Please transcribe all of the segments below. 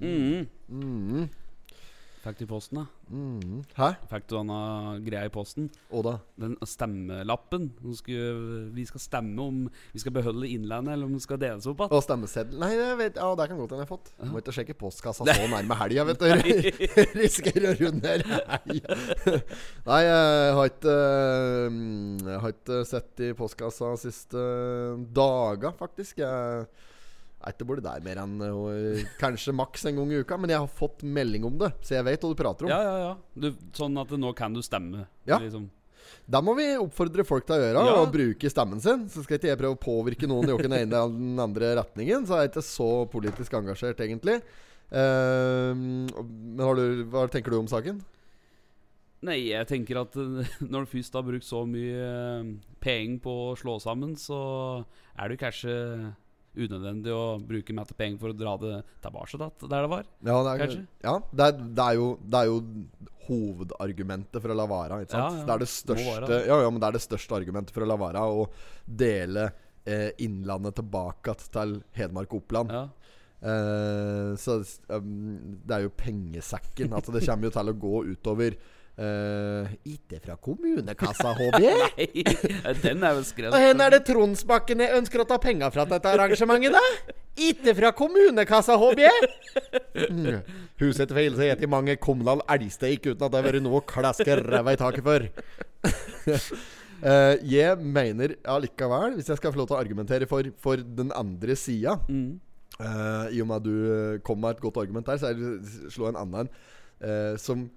Mm. Mm. Fikk du i posten, da? Mm. Hæ? Fikk du denne greia i posten? Og da? Den stemmelappen. Vi skal stemme om vi skal beholde Innlandet, eller om det skal deles opp igjen. Og stemmeseddel Nei, det, vet, ja, det kan godt hende jeg har fått. Må ikke sjekke postkassa så nærme helga, vet du. Risikerer å runde her. Nei, jeg har ikke eh, Jeg har ikke sett i postkassa siste daga, faktisk. Jeg er ikke borti der mer enn uh, kanskje maks en gang i uka. Men jeg har fått melding om det, så jeg vet hva du prater om. Ja, ja, ja. Du, sånn at nå kan du stemme. Ja. Liksom. Da må vi oppfordre folk til å gjøre Ja. Og bruke stemmen sin. Så skal ikke jeg prøve å påvirke noen i den ene eller den andre retningen. Så er jeg ikke så politisk engasjert, egentlig. Uh, men du, hva tenker du om saken? Nei, jeg tenker at eh, når du først har brukt så mye eh, penger på å slå sammen, så er du kanskje unødvendig å bruke masse penger for å dra det tilbake der det var. Ja, det er, ja det, er, det, er jo, det er jo hovedargumentet for å la være. Ikke sant? Ja. Det er det største det. ja, ja, men det er det største argumentet for å la være å dele eh, Innlandet tilbake til Hedmark og Oppland. Ja. Eh, så um, det er jo pengesekken. Altså det kommer jo til å gå utover eh, Ikke fra kommunekassa, HB. Nei, den er vel skrevet Og hen er det Tronsbakken jeg ønsker å ta penger fra dette arrangementet, da? Ikke fra kommunekassa, HB. Mm. Huset til feil, så heter jeg mange kommunal elgsteik uten at det har vært noe å klaske ræva i taket for. uh, jeg mener allikevel, hvis jeg skal få lov til å argumentere for, for den andre sida Mm. uh, I og med at du kom med et godt argument der, så vil slå en annen eh, som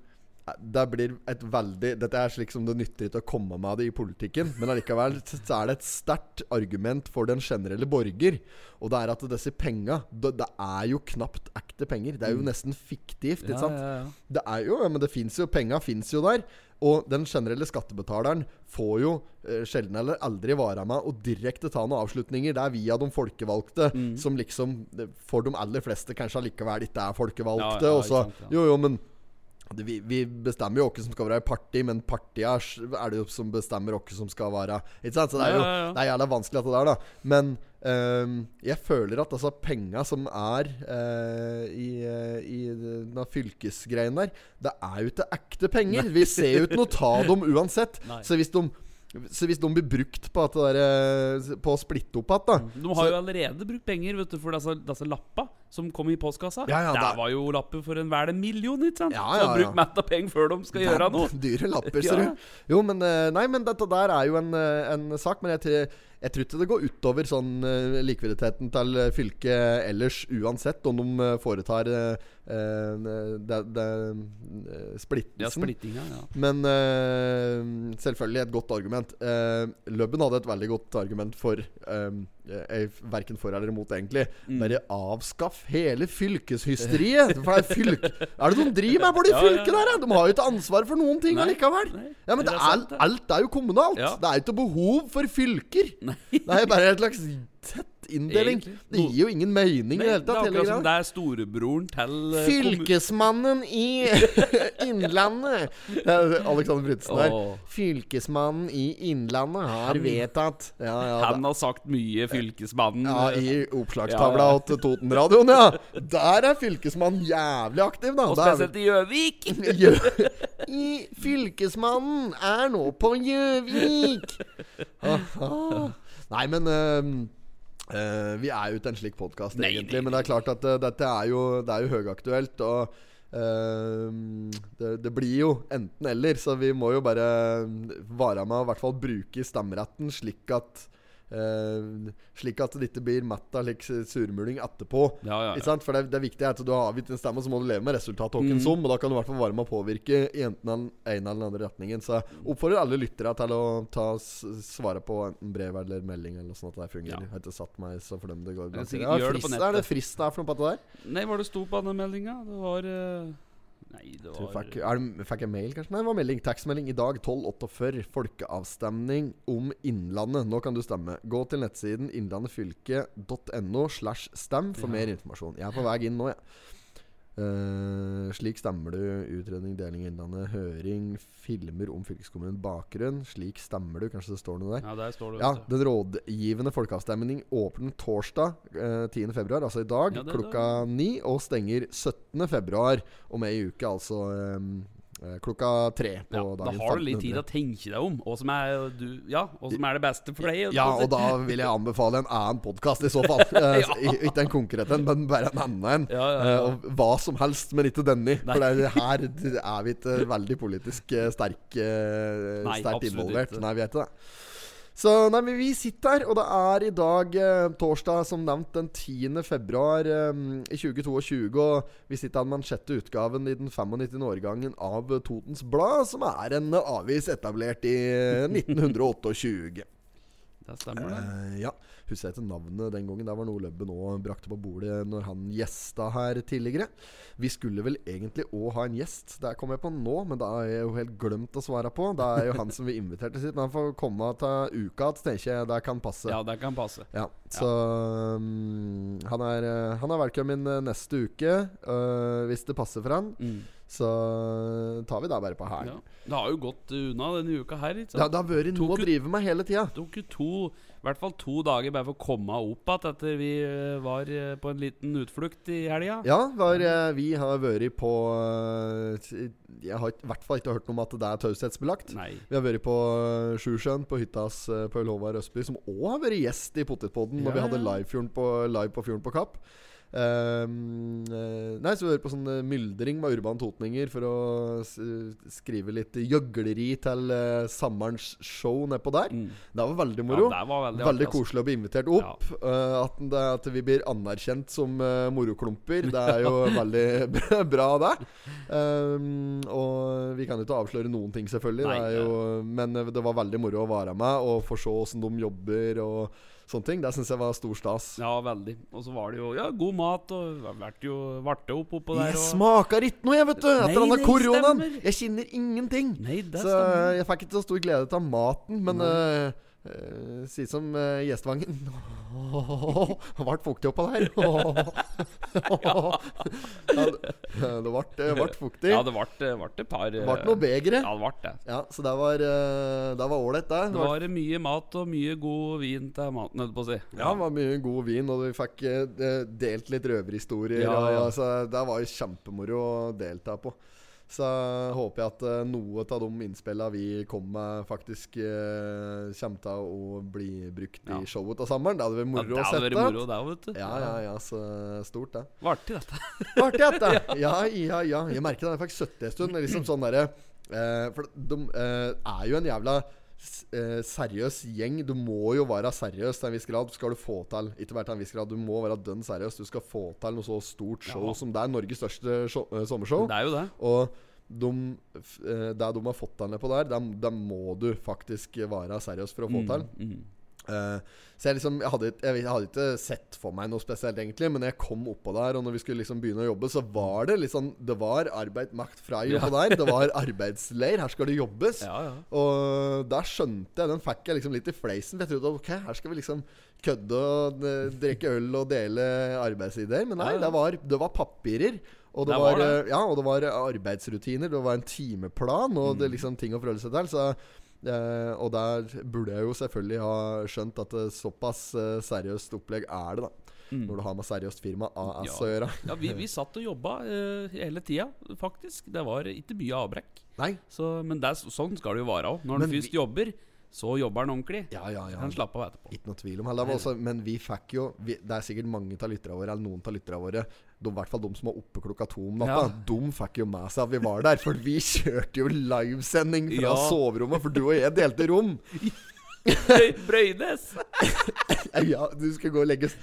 det blir et veldig Dette er slik som det nytter ikke å komme med det i politikken, men allikevel så er det et sterkt argument for den generelle borger. Og det er at disse penga det, det er jo knapt ekte penger. Det er jo nesten fiktivt. Ikke sant? ja, ja. Det er jo, men det fins jo Penga fins jo der. Og den generelle skattebetaleren får jo eh, sjelden eller aldri vara med og direkte ta noen avslutninger. Det er via de folkevalgte, Mm. som liksom eh, for de aller fleste kanskje allikevel ikke er folkevalgte. Ja, ja, og så, ja. Jo, jo, men vi, vi bestemmer jo hvem som skal være i parti, men partia er det jo som bestemmer hvem som skal være Ikke sant? Så det er jo Ja, ja, ja. Det er jævla vanskelig, dette der, da. Men ehm, jeg føler at altså penga som er eh, i, eh, i denne fylkesgreien der, det er jo ikke ekte penger. Vi ser jo ikke noe ta dem uansett. Nei. Så hvis de så hvis de blir brukt på, at det der, eh, på å splitte opp igjen, da De har jo allerede brukt penger vet du, for disse, disse lappa som kom i postkassa. Ja, ja, der, det- var jo lapper for en vel en million, ikke sant? Ja, Så ja, ja. mett av penger før de skal gjøre noe. Dyre lapper, ser du. Jo, men eh, Nei, men dette der er jo en, eh, en sak. Men jeg, tror- jeg tror ikke det går utover sånn likviditeten til fylket ellers, uansett om de foretar det, det, splittelsen. Ja, splittinga, ja. Men uh, selvfølgelig et godt argument. Uh, Løbben hadde et veldig godt argument for uh, Verken for eller imot, egentlig. Mm. Bare avskaff hele fylkeshysteriet! For det er fylk Er det de driver med på de Ja, fylket der? De har jo ikke ansvar for noen ting Nei, allikevel. nei, Ja, men er er, alt er jo kommunalt. Ja. Det er jo ikke behov for fylker. Nei. Det er bare et slags tett inndeling. Det gir jo ingen mening i det hele det er akkurat som det er storebroren til eh, Fylkesmannen i Innlandet Det er Alexander Brytsen der. Åh. Fylkesmannen i Innlandet har vedtatt Ja, ja, Han har sagt mye, fylkesmannen. ja eh, I oppslagstavla Ja, ja. til Totenradioen, ja. Der er fylkesmannen jævlig aktiv, da. Og spesielt i Gjøvik. Gjø- I Fylkesmannen er nå på Gjøvik! Aha. Nei, men ehm, eh, Vi er jo ikke en slik podkast, egentlig. nei, Men det er klart at uh, dette er jo, det er jo høyaktuelt. Og uh, det, det blir jo enten-eller, så vi må jo bare vare med å i hvert fall bruke stemmeretten slik at eh, slik at det ikke blir matt av like, surmuling etterpå. Ja, ja, ja. sant? For det, det er viktig at du har avgitt en stemme, så må du leve med resultatet Mm. som. Og da kan du i hvert fall være med å påvirke i enten den ene eller den andre retningen. Så jeg oppfordrer alle lyttere til å ta svare på enten brev eller melding, eller sånt at det fungerer. Jeg har ikke satt meg så for dem det går. Blant- sikkert Ja, frist, det er det frist det er for noe på dette der? Nei, hva det sto på denne meldinga? Det var eh, Nei, det var Fikk, er det, fikk jeg mail, kanskje? Nei, det var melding. Tekstmelding i dag 12.48. Folkeavstemning om Innlandet. Nå kan du stemme. Gå til nettsiden innlandetfylke.no slash stem for Ja. mer informasjon. Jeg er på vei inn nå, jeg. Eh, slik stemmer du. Utredning, deling Innlandet, høring, filmer om fylkeskommunen, bakgrunn. Slik stemmer du. Kanskje det står noe der. Ja, der står det. Ja. Den rådgivende folkeavstemning åpner torsdag uh, 10. februar, altså i dag, Ja, klokka ni. Og stenger 17. februar om ei uke, altså eh, eh, klokka tre. På Ja, da har du litt tid å tenke deg om. Hva som er, du, ja, og som er det beste for deg. Ja, og da vil jeg anbefale en annen podkast i så fall. Eh, Ja. Ikke en konkret en, men bare en annen en. Ja, Eh, hva som helst, men ikke denne. For det er, her er vi ikke veldig politisk eh, sterk, eh, Nei, sterkt involvert. ikke. Nei, vi er ikke det. Så nei, men vi sitter her, og det er i dag eh, torsdag, som nevnt, den 10. februar eh, i 2022. Og vi sitter her med den sjette utgaven i den 95. årgangen av Totens Blad, som er en avis etablert i 1928. Det stemmer, det. Eh, ja. Husker jeg ikke navnet den gangen. Det var noe Løbben òg brakte på bordet når han gjesta her tidligere. Vi skulle vel egentlig òg ha en gjest. Det kom jeg på nå, men det har jeg jo helt glemt å svare på. Det er jo han som vi inviterte sitt. Men han får komme til uka igjen, tenker jeg det kan passe. Ja, det kan passe. Ja, så um, han, er, eh, han er velkommen neste uke, uh, hvis det passer for han. Mm. Så tar vi da bare på hælen. Ja. Det har jo gått unna denne uka her. Ikke Det, Ja, det har vært noe å drive med hele tida. Det tok jo to, i hvert fall to dager bare for å komme opp igjen etter vi eh, var eh, på en liten utflukt i helga. Ja, var, eh, vi har vært på eh, Jeg har i hvert fall ikke hørt noe om at det er taushetsbelagt. Vi har vært på eh, Sjusjøen, på hytta hans eh, på Øl Håvard Østby, som òg har vært gjest i Potetpodden når vi hadde ja. live, på, live på Fjorden på Kapp. Eh, nei, så har på sånn eh, myldring med Urban Totninger for å skrive litt gjøgleri til uh, sommerens show nedpå der. Mm. Det var veldig moro. Ja, det var veldig, Veldig artig, koselig å bli invitert opp. Eh, at, det, at vi blir anerkjent som uh, moroklumper, det er jo veldig bra, det. Um, og vi kan jo ikke avsløre noen ting, selvfølgelig. Nei, det er jo, men det var veldig moro å være med og få se åssen de jobber og sånne ting. Det syns jeg var stor stas. Ja, veldig. Og så var det jo ja, god mat, og vært jo varte opp oppå der. Jeg Og... smaker ikke noe, jeg, vet du! Etter Nei, det koronaen. stemmer. Jeg kjenner ingenting. Nei, det Så stemmer. jeg fikk ikke så stor glede av maten, men Nei. Uh, Si som uh, Gjestvangen Det ble fuktig oppå der. ja, det, det ble, det ble fuktig. Ja, det ble, et par Det eh, ble noe begre. Ja, det ble det. Ja, så det var uh, Det ålreit, det. Det var mye mat og mye god vin til maten, holdt på å si. ja, det var mye god vin, og vi fikk eh, delt litt røverhistorier. Ja, ja. og altså, det var jo kjempemoro å delta på. Så håper jeg at eh, noe av de innspillene vi kom med, faktisk eh, kommer til å bli brukt Ja. i showet til sommeren. Det hadde vært Ja, moro det å sette. moro, det vet du. Ja, ja, ja, så stort, det. Det var artig, dette. Var Artig, dette! Ja, ja, ja. Jeg merker det. Jeg fikk 70 en stund. Liksom sånn derre eh, For de eh, er jo en jævla eh, seriøs gjeng. Du må jo være seriøs til en viss grad. Skal du få til Ikke bare til en viss grad, du må være dønn seriøs. Du skal få til noe så stort show Ja. som det er Norges største show, eh, sommershow. Det er jo det. Og de, eh, det de har fått til nedpå der, det, det må du faktisk være seriøs for å få til. Mm, mm. Uh, så jeg liksom Jeg hadde, jeg, jeg hadde ikke sett for meg noe spesielt, egentlig. Men jeg kom oppå der, og når vi skulle liksom begynne å jobbe, så var det liksom Det var arbeid makt fra oppå der. Det var arbeidsleir. Her skal det jobbes. Ja, ja. Og der skjønte jeg Den fikk jeg liksom litt i fleisen. For jeg trodde ok, her skal vi liksom kødde og eh, drikke øl og dele arbeidsideer. Men nei, Ja, ja. det var, det var papirer. Og det, Det var, var det. eh, ja, og det var arbeidsrutiner. Det var en timeplan og Mm. det liksom ting å forholde seg til. Så Eh, og der burde jeg jo selvfølgelig ha skjønt at det såpass eh, seriøst opplegg er det, da. Mm. Når du har med seriøst firma AS Ja. å gjøre. Ja, vi, vi satt og jobba eh, hele tida, faktisk. Det var ikke mye avbrekk. Så, men er, sånn skal det jo være òg. Når Men en først jobber, så jobber han ordentlig. Ja, ja, ja. Han slapper av etterpå. Ikke noe tvil om heller, også, Men vi fikk jo vi, Det er sikkert mange av lytterne våre, eller noen av lytterne våre, de, i hvert fall de som var oppe klokka to om natta, Ja. de fikk jo med seg at vi var der. For vi kjørte jo livesending fra Ja. soverommet, for du og jeg delte rom. Brøynes! Ja, du skal gå og legges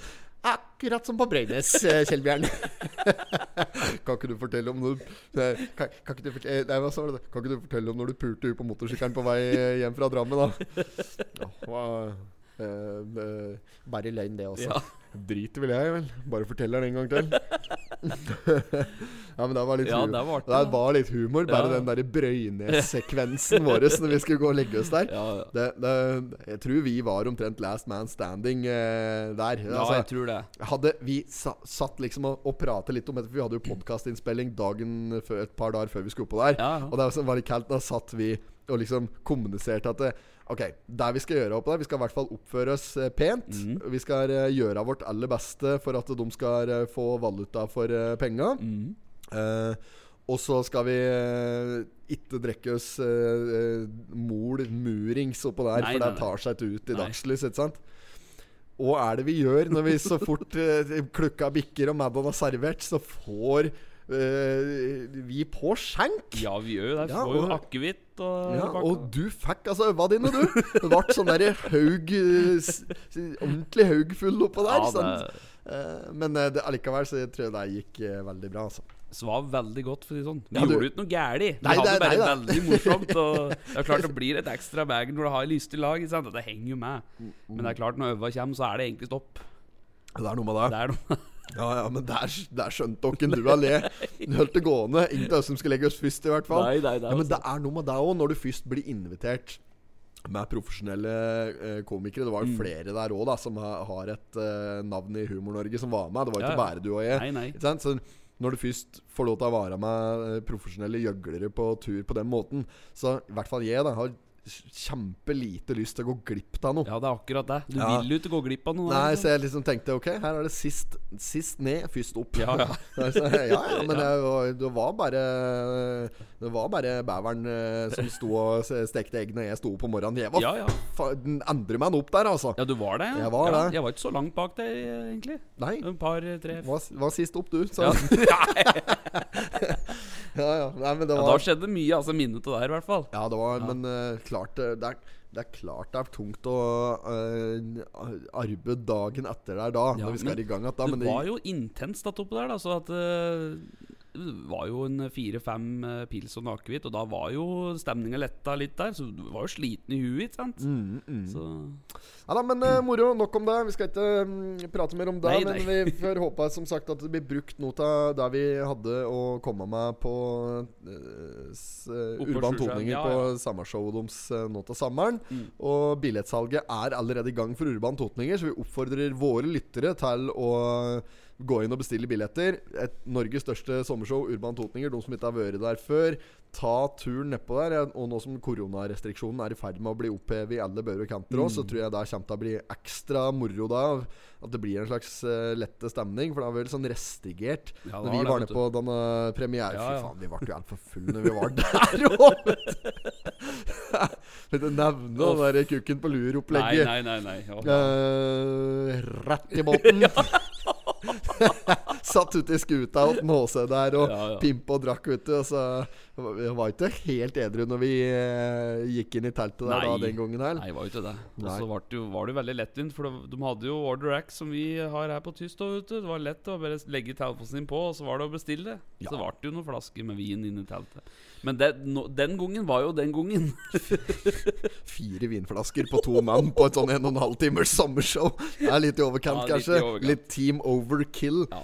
Akkurat som på Brøynes, Kjell Bjørn. kan ikke du fortelle om når du, kan, kan, ikke du fortelle, nei? Kan ikke du fortelle om når du pulte ut på motorsykkelen på vei hjem fra Drammen, da? Ja, hva- eh, eh, bare løgn, det også. Ja. Drit vil jeg vel. Bare fortell den en gang til. ja, men det var litt Ja, det var det. Det var litt humor. Bare Ja. den der Brøynes-sekvensen vår når vi skulle gå og legge oss der. Ja, Det, det, jeg tror vi var omtrent last man standing uh, der. ja Altså, jeg tror det. hadde vi sa, satt liksom og, og pratet litt om dette, for vi hadde jo podkastinnspilling dagen et par dager før vi skulle oppå der. Og det var litt kaldt. Da satt vi og liksom kommuniserte at Ok, det vi skal gjøre oppe der Vi skal i hvert fall oppføre oss eh, pent. Mm. Vi skal eh, gjøre vårt aller beste for at de skal eh, få valuta for penga. Mm. Eh, og så skal vi eh, ikke drikke oss eh, eh, mol murings oppå der, Nei, for det tar seg ikke ut i Nei. dagslys. Ikke sant? Hva er det vi gjør når vi så fort eh, klukka bikker og Madon har servert, så får eh, vi på skjenk? Ja, vi gjør det. Vi Ja, får jo akevitt og Ja, og du fikk altså øva dine, du. Det ble sånn derre haug eh, Ordentlig haugfull oppå der. Ja, sånn. det Eh, men eh, det, allikevel så jeg tror jeg det gikk eh, veldig bra, altså. svar veldig godt, for å si det sånn. Vi Ja, du- gjorde jo ikke noe galt. Vi hadde bare nei veldig morsomt. Og det er klart det blir et ekstra bag når du har lystig lag. Det henger jo med. Mm, Men det er klart når øva kommer, så er det egentlig stopp. Det er noe med det. Det er noe Ja, ja, men der, der skjønte dere du har le. Du holdt det gående. Ingen av oss som skal legge oss først, i hvert fall. Nei, nei, er ja, men altså- det er noe med deg òg, når du først blir invitert med profesjonelle eh, komikere. Det var Mm. flere der òg som ha, har et eh, navn i Humor-Norge som var med. Det var ikke Ja, ja. bare du og jeg. Nei, nei. Så når du først får lov til å være med eh, profesjonelle gjøglere på tur på den måten, så i hvert fall jeg da har kjempelite lyst til å gå glipp av noe. Ja, det er akkurat det. Du Ja. vil jo ikke gå glipp av noe. Nei, eller? så jeg liksom tenkte ok, her er det sist, sist ned, først opp. Ja, ja. Så, ja, ja, men det var, det var bare Det var bare beveren eh, som sto og stekte egg når jeg sto opp om morgenen. Jeg var Ja, ja. den andre meg opp der, altså. ja, du var det? Jeg var det. Jeg var ikke så langt bak deg, egentlig. Nei, Et par, tre var, var sist opp, du. Så, ja. ja. ja, Nei, men det ja, Da skjedde mye, altså. Minnet der, i hvert fall. Ja, det var Ja. Men uh, klart det, det, er, det er klart det er tungt å uh, arbeide dagen etter der da, Ja, når vi skal men i gang igjen. men det- var jo intenst der oppe der, da. Så at eh, det var jo en fire-fem eh, pils og akevitt, og da var jo stemninga letta litt der. Så du var jo sliten i huet, ikke sant? Mm, mm. Så Ja da, men uh, moro. Nok om det. Vi skal ikke um, prate mer om det. Nei, men nei. vi får håpe som sagt at det blir brukt noe av det vi hadde å komme med på uh, Urban Toninger ja, på ja. sommershowet deres uh, nå til sommeren. Mm. Og billettsalget er allerede i gang for Urban Totninger, så vi oppfordrer våre lyttere til å gå inn og bestille billetter. Et Norges største sommershow, Urban Totninger. De som ikke har vært der før, ta turen nedpå der. Og nå som koronarestriksjonen er i ferd med å bli opphevet i alle bører og kanter også, så tror jeg det kommer til å bli ekstra moro da. At det blir en slags uh, lette stemning. For det er vel sånn restigert Ja, når vi var nede på denne premiere. Ja, Fy faen, vi ble jo altfor fulle når vi var der òg! Litt å nevne den der kukken på Nei, lur-opplegget. nei, nei. nei. Ja. Uh, rett i båten. Satt ute i skuta hos Måse der og Ja, ja. pimpa og drakk, vet du. Og så jeg var ikke helt edru når vi eh, gikk inn i teltet der da, den gangen her. Nei, det var jo ikke det. Og så var det jo, var det veldig lettvint, for de, de hadde jo Order Act som vi har her på Tyst. Det var lett å bare legge telefonen sin på, og så var det å bestille. Ja. Så ble det jo noen flasker med vin inn i teltet. Men det, no, den gangen var jo den gangen. Fire vinflasker på to mann på et sånn en og en halv timers sommershow. Det er litt i overkant, Ja, litt i kanskje. overkant. Litt team overkill. Ja.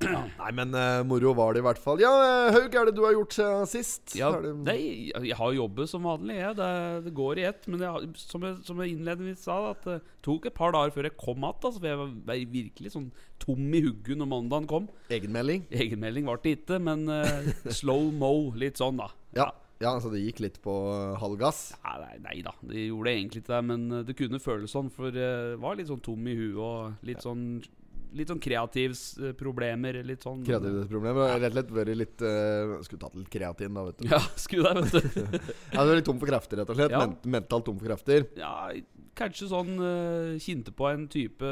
Nei, men uh, moro var det i hvert fall. Ja, eh, Haug, er det du har gjort siden sist? Ja, det- nei, jeg har jobbet som vanlig, Ja. Det, det går i ett. Men jeg, som, jeg, som jeg innledningsvis sa, at det tok et par dager før jeg kom igjen. Altså, for jeg var var virkelig sånn tom i hugget når mandagen kom. Egenmelding? Egenmelding var det ikke, men uh, slow mo, litt sånn, da. Ja. ja, Så det gikk litt på eh, halv gass. Nei, nei da, det gjorde egentlig ikke det. Men eh, det kunne føles sånn, for jeg var litt sånn tom i huet og litt sånn Litt sånn kreativsproblemer. Litt sånn Kreativitetsproblemer. Rett og slett vært litt uh, Skulle tatt litt kreatin, da, vet du. Ja, skulle det, vet du. ja, du er litt tom for krefter, rett og slett. Ja. Mentalt tom for krefter. Ja, kanskje sånn uh, Kjente på en type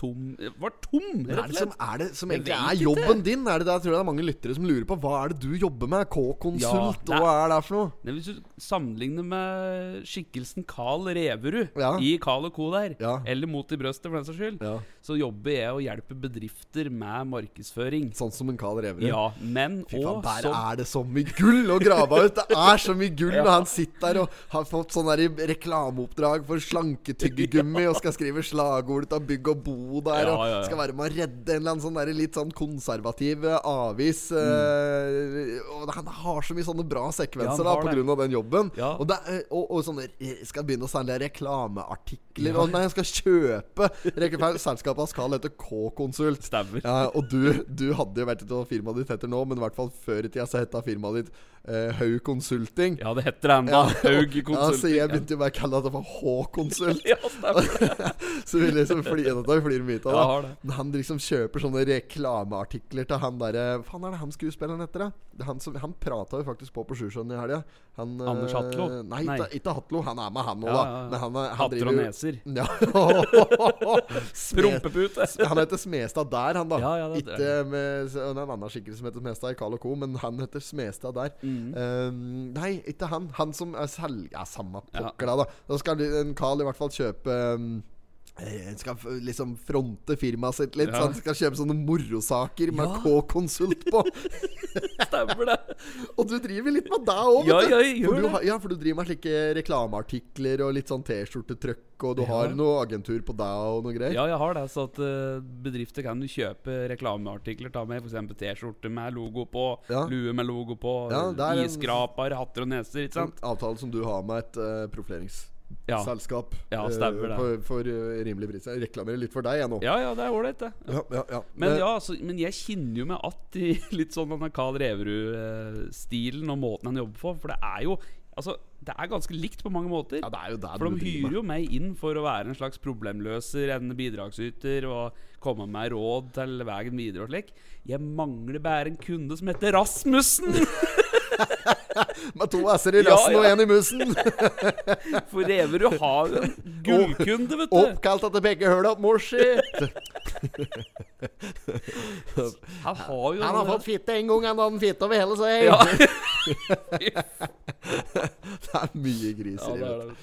tom Var tom, Men er det som, er det som egentlig er jobben din? Er det det? Jeg tror det er mange lyttere som lurer på Hva er det du jobber med? K-konsult? Ja, Hva er det for noe? Nei, hvis du sammenligner med skikkelsen Carl Reverud Ja. i Carl og Co. der, Ja. eller Mot i brøstet, for den saks skyld, så jobber jeg og hjelper bedrifter med markedsføring. Sånn som en Carl Reverud? Ja, men Fy faen, der som er det så mye gull å grave ut! Det er så mye gull når han sitter der og har fått sånn der reklameoppdrag for planketyggegummi og skal skrive slagord ut av bygg og bo der. Og. Skal være med å redde en eller annen sånn der litt sånn konservativ eh, avis. Mm. eh, og han har så mye sånne bra sekvenser da pga. på grunn av den jobben. Og, det, er- og, og sånne eh, skal begynne å selge reklameartikler. Og nei, han skal kjøpe. Selskapet skal hete K-konsult. Stemmer. Ja, og du, du hadde jo vært hva firmaet ditt heter nå, men i hvert fall før i tida så heta firmaet ditt eh, Haug Konsulting. Ja, det heter det ennå. Haug Ja, så jeg begynte jo bare å kalle det for H-konsult. Ja. Så vi liksom flirer mye av. Ja, har det. Men Han liksom kjøper sånne reklameartikler til han derre Hva faen er det han skuespilleren heter, da? Han, som- han prata jo faktisk på på Sjusjøen i helga. Han, eh, Anders Hatlo? Nei, Nei. Ikke, ikke Hatlo. Han er med, han òg, Ja, da. ja, ja. Men han, er- han Hatter og neser. Ja. Prompepute. Han heter Smestad der, han da. Ja, ja, ikke med en annen skikkelse som heter Smestad i Carl Co., men han heter Smestad der. Mm. Um, nei, ikke han. Han som er selger Ja, samme pokker, da. Da skal en Carl i hvert fall kjøpe um, skal liksom fronte firmaet sitt litt. Ja. Så han skal kjøpe sånne morosaker med Ja. K-konsult på. Stemmer det. Og du driver litt med deg òg, Ja, ja, For du, ja, for du driver med slike reklameartikler og litt sånn T-skjortetrøkk, og du har noe agentur på deg og noe greier. Ja, jeg har det. Så at uh, bedrifter kan jo kjøpe reklameartikler. Ta med f.eks. T-skjorte med logo på, lue med logo på, en- isskraper, hatter og neser. Ikke sant? En avtale som du har med et uh, Ja. selskap Ja, eh, stemmer det. For, for eh, rimelig pris. Jeg reklamerer litt for deg, jeg nå. Ja, ja, det er ålreit, det. Ja, ja, ja. Men Eh, ja, altså, men jeg kjenner jo meg att i litt sånn Carl Reverud-stilen og måten han jobber på. For det er jo Altså, det er ganske likt på mange måter. ja, det er jo der For de hyrer jo meg inn for å være en slags problemløser, en bidragsyter, og komme med råd til veien videre og slik. Jeg mangler bare en kunde som heter Rasmussen! Med to s-er i Ja, rassen og ja. én i musen. For Reverud har jo en gullkunde, vet du. Oppkalt etter begge høla på mors si. Han har jo Han har fått fitte en gang, han hadde fitte over hele seg. ja. Det er mye griser Ja, i er det.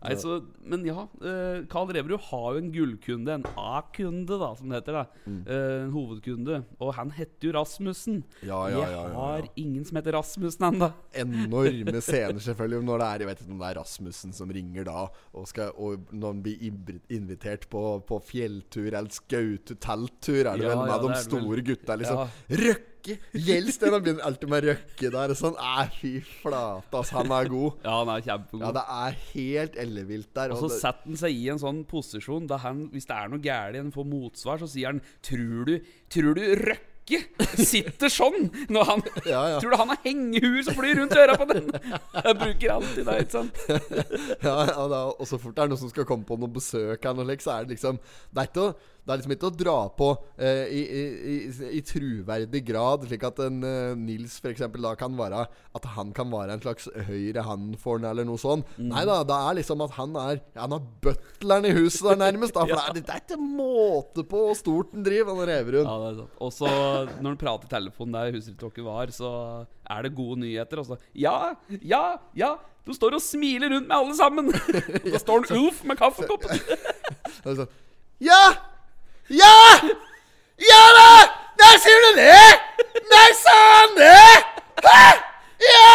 Nei, så, men ja, eh, Carl Reverud har jo en gullkunde, en A-kunde, da, som det heter. da Eh, En hovedkunde. Og han heter jo Rasmussen. Mm. Ja, ja, ja, Jeg har ingen som heter Rasmussen ennå. Enorme scener, selvfølgelig. Når det er Jeg vet ikke om det er Rasmussen som ringer da, og, skal, og når han blir invitert på, på fjelltur eller skautu-telttur, er det vel med de store gutta, liksom. Ja. Røkke! Gjelsten han begynner alltid med Røkke der. Sånn, Æ, fy flate, ass. Han er god. Ja, han er kjempegod. Ja, det er helt ellevilt der. Og så setter han seg i en sånn posisjon da han, hvis det er noe galt, han får motsvar, så sier han Tror du, tror du Røkke sitter sånn når han Ja, ja. Tror du han har hengehuer som flyr rundt øra på den? Jeg bruker alltid det, ikke sant? ja, ja, da, og så fort det er noen som skal komme på noe besøk, her, så er det liksom Det er ikke å, det er liksom ikke å dra på eh, i, i, i, truverdig grad, slik at en eh, Nils f.eks. da kan være At han kan være en slags høyre hand for han, eller noe sånt. Mm. Nei da, det er liksom at han er Han har butleren i huset der, nærmest. Da, for det, er, det er ikke måte på hvor stort han driver, han Reverund. Ja, det er sant. Og så når han prater i telefonen der huset dere var, så er det gode nyheter. Og så Ja, ja, ja! Du står og smiler rundt med alle sammen! Da står han Ulf med kaffekoppen. Ja! Ja! Ja da! Der sier du det! Der sa han det! Hæ? Ja!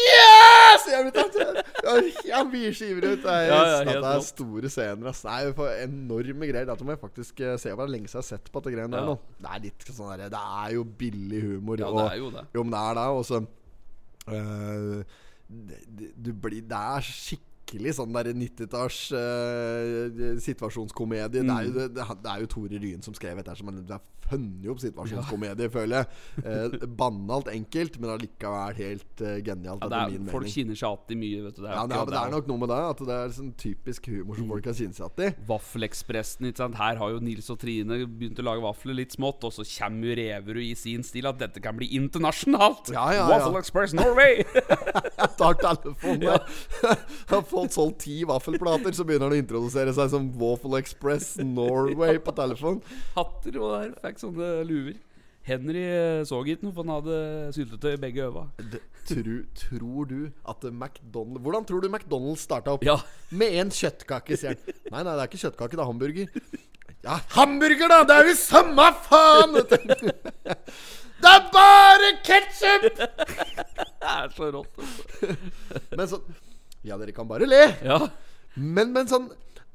Ja! Så jeg ut. tatt Han blir skiver ut. Det er, Ja, ja, det er store scener. ass. Det er for enorme greier. Dette må jeg faktisk se se. Det lenge siden jeg har sett på dette greiene der nå. Det er litt sånn der, Det er jo billig humor. Ja, det er jo det. Jo, men det er det. Og så uh, det, blir, det er skikkelig sånn der 90-talls uh, situasjonskomedie. Det, er jo, det, det er jo Tore Ryen som skrev dette, som det er funnet opp situasjonskomedie, føler jeg. Uh, banalt enkelt, men allikevel helt uh, genialt, Ja, er, folk mening. kinner seg alltid mye, vet du. Det er Ja, det, er, det er nok noe med det. At det er sånn typisk humor som folk kan kjenne seg igjen i. Vaffelekspressen, ikke sant. Her har jo Nils og Trine begynt å lage vafler litt smått, og så kommer jo Reverud i sin stil at dette kan bli internasjonalt. Ja, ja, ja. Waffle Express Norway! Tar telefonen der. Fått solgt ti vaffelplater, så begynner han å introdusere seg som Waffle Express Norway på telefon. Hatter og der fikk sånne luver. Henry eh, så ikke noe, for han hadde syltetøy i begge øva. Tro, tror du at McDonald's Hvordan tror du McDonald's starta opp? Ja. Med en kjøttkake, sier han. Nei, nei, det er ikke kjøttkake, det er hamburger. Ja, hamburger, da! Det er jo samme faen! Det er bare ketsjup! Det er så rått. altså. Men sånn Ja, dere kan bare le. Ja. Men, en sånn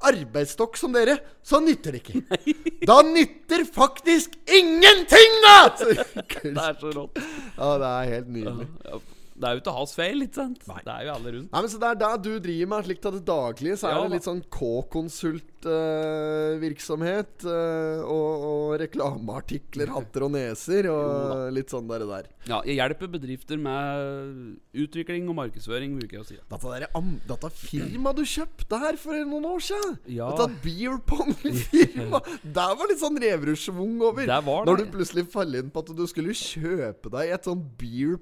arbeidsstokk som dere, så nytter det ikke. Da nytter faktisk ingenting, da! Det er så rått. ja, det er helt nydelig. Ja, det er jo ikke hans feil, ikke sant? Det er jo alle rundt. Nei, men Så det er der du driver med slikt av det daglige, så er Ja, det litt sånn K-konsultvirksomhet og, og reklameartikler, hatter og neser, og litt sånn der. der. Ja, jeg hjelper bedrifter med utvikling og markedsføring, bruker jeg å si. Dette, der, dette firmaet du kjøpte her for noen år siden, Ja. dette beer pong-firma Der var litt sånn revrusjvung over. Det var det. Når du plutselig faller inn på at du skulle kjøpe deg et sånn beer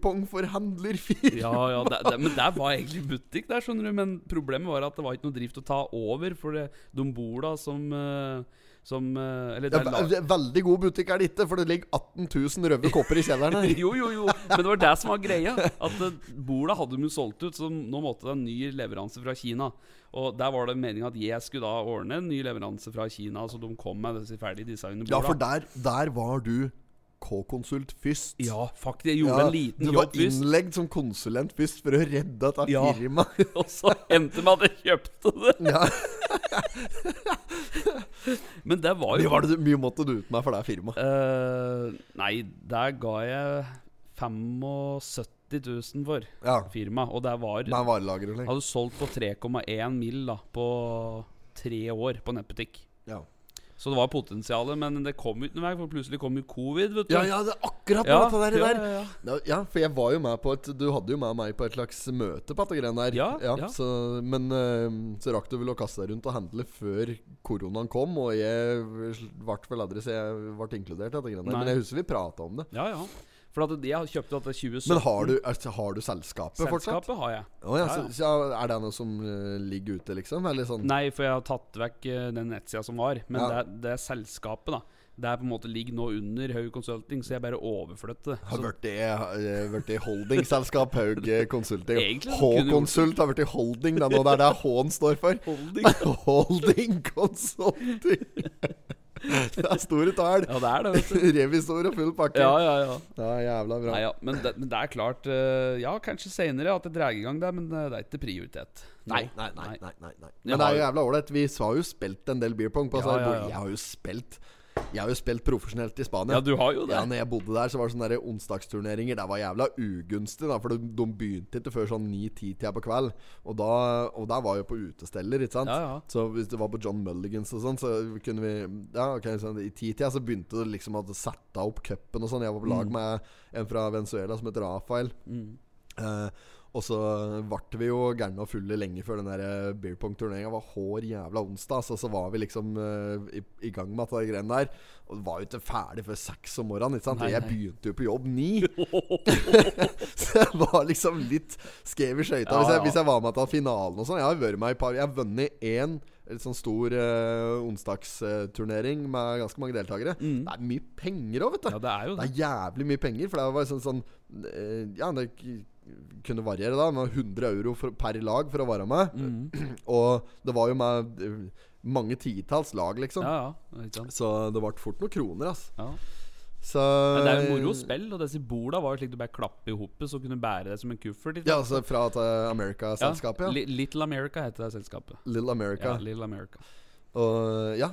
pong-forhandlerfirma. Ja, ja, det, det, men der var egentlig butikk der, skjønner du. Men problemet var at det var ikke noe drift å ta over, for det, de bor da som eh, Som eh, Eller Ja, ve- veldig god butikk er det ikke, for det ligger 18 000 røde kopper i kjelleren her. Jo, jo, jo. Men det var det som var greia. At uh, Bola hadde de solgt ut, så nå måtte det en ny leveranse fra Kina. Og der var det meninga at jeg skulle da ordne en ny leveranse fra Kina, så de kom med disse ferdig designene. Ja, for der, der var du K-konsult først. Ja, faktisk. Jeg gjorde Ja, en liten jobb først. du var innleggt som konsulent først for å redde dette Ja. firmaet. Og så endte med at jeg kjøpte det. Ja. Men det var Mye, jo var det, mye måtte du ut med for det firmaet. Uh, Nei, der ga jeg 75 000 for Ja. firma. Og det var Med varelager og Jeg slik. hadde solgt på 3,1 mil da på tre år på nettbutikk. Ja. Så det var potensialet, men det kom ikke noen vei, for plutselig kom jo covid, vet du. Ja, ja, det er akkurat Ja, det der. ja, ja, ja. Ja, ja, for jeg var jo med på et Du hadde jo med meg på et slags møte på dette greiene der. Ja, ja. Så, men eh, så rakk du vel å kaste deg rundt og handle før koronaen kom, og jeg ble vel aldri så jeg ble inkludert i dette greiene der. Men jeg husker vi prata om det. Ja, ja. For at jeg kjøpte dette 2017. Men har du, altså, har du selskapet fortsatt? Selskapet har jeg. Oh, ja, Ja, ja. så er det noe som uh, ligger ute, liksom? Eller sånn Nei, for jeg har tatt vekk uh, den nettsida som var. Men det, det er selskapet, da. Det er på en måte ligger nå under Haug Consulting, så jeg bare overflytter det. Har blitt det, eh, det holdingselskap, Haug eh, Consulting. H-konsult har i holding, det er det er det H-en står for. Holding. Holding Consulting. Det er store tall. Ja, det er det, vet du. Revisor og full pakke. Ja, ja, ja. Ja, jævla bra. Nei, ja. Men, det, men det er klart eh, Ja, kanskje seinere at jeg drar i gang det, men det er ikke prioritet. Nei, nei, nei. nei, nei, nei. Men det er jo jævla ålreit. Vi har jo spilt en del beer pong. På, Ja, altså, ja, ja. Jeg har jo spilt Jeg har jo spilt profesjonelt i Spania. Ja, du har jo det. Ja, når jeg bodde der, så var det sånne der onsdagsturneringer. Det var jævla ugunstig, da for de, de begynte ikke før sånn 9-10-tida på kveld. Og, da, og der var jo på utesteller, ikke sant. Ja, ja. Så hvis det var på John Mulligans og sånn, så kunne vi Ja, ok, så i titida så begynte det liksom å sette opp cupen og sånn. Jeg var på lag Mm. med en fra Venezuela som heter Rafael. Eh, og så ble vi jo gærne og fulle lenge før den der eh, beer pong-turneringa var hår jævla onsdag. Så, så var vi liksom uh, i, i gang med at de greiene der. Og var jo ikke ferdig før seks om morgenen. Ikke sant? Nei, Jeg begynte jo på jobb ni. så jeg var liksom litt skrev i skøyta Ja, hvis, hvis jeg var med til finalen og sånn. Jeg har vært med i par Jeg har vunnet én litt sånn stor uh, onsdagsturnering med ganske mange deltakere. Mm. Det er mye penger òg, vet du. Ja, det er jo Det det. er jævlig mye penger, for det var sånn, sånn uh, Ja, det kunne variere, da. Med 100 euro for, per lag for å være med. Mm. Og det var jo med eh, mange titalls lag, liksom. Ja, ja. Så det ble fort noen kroner, ass. Ja. Så Men det er jo moro spill, og disse borda var jo slik du bare klapper i hopet, så kunne du bære det som en kuffert. Ja, altså fra America-selskapet, ja. Li- Little America heter det selskapet. Little America. Ja, Little America. Og ja,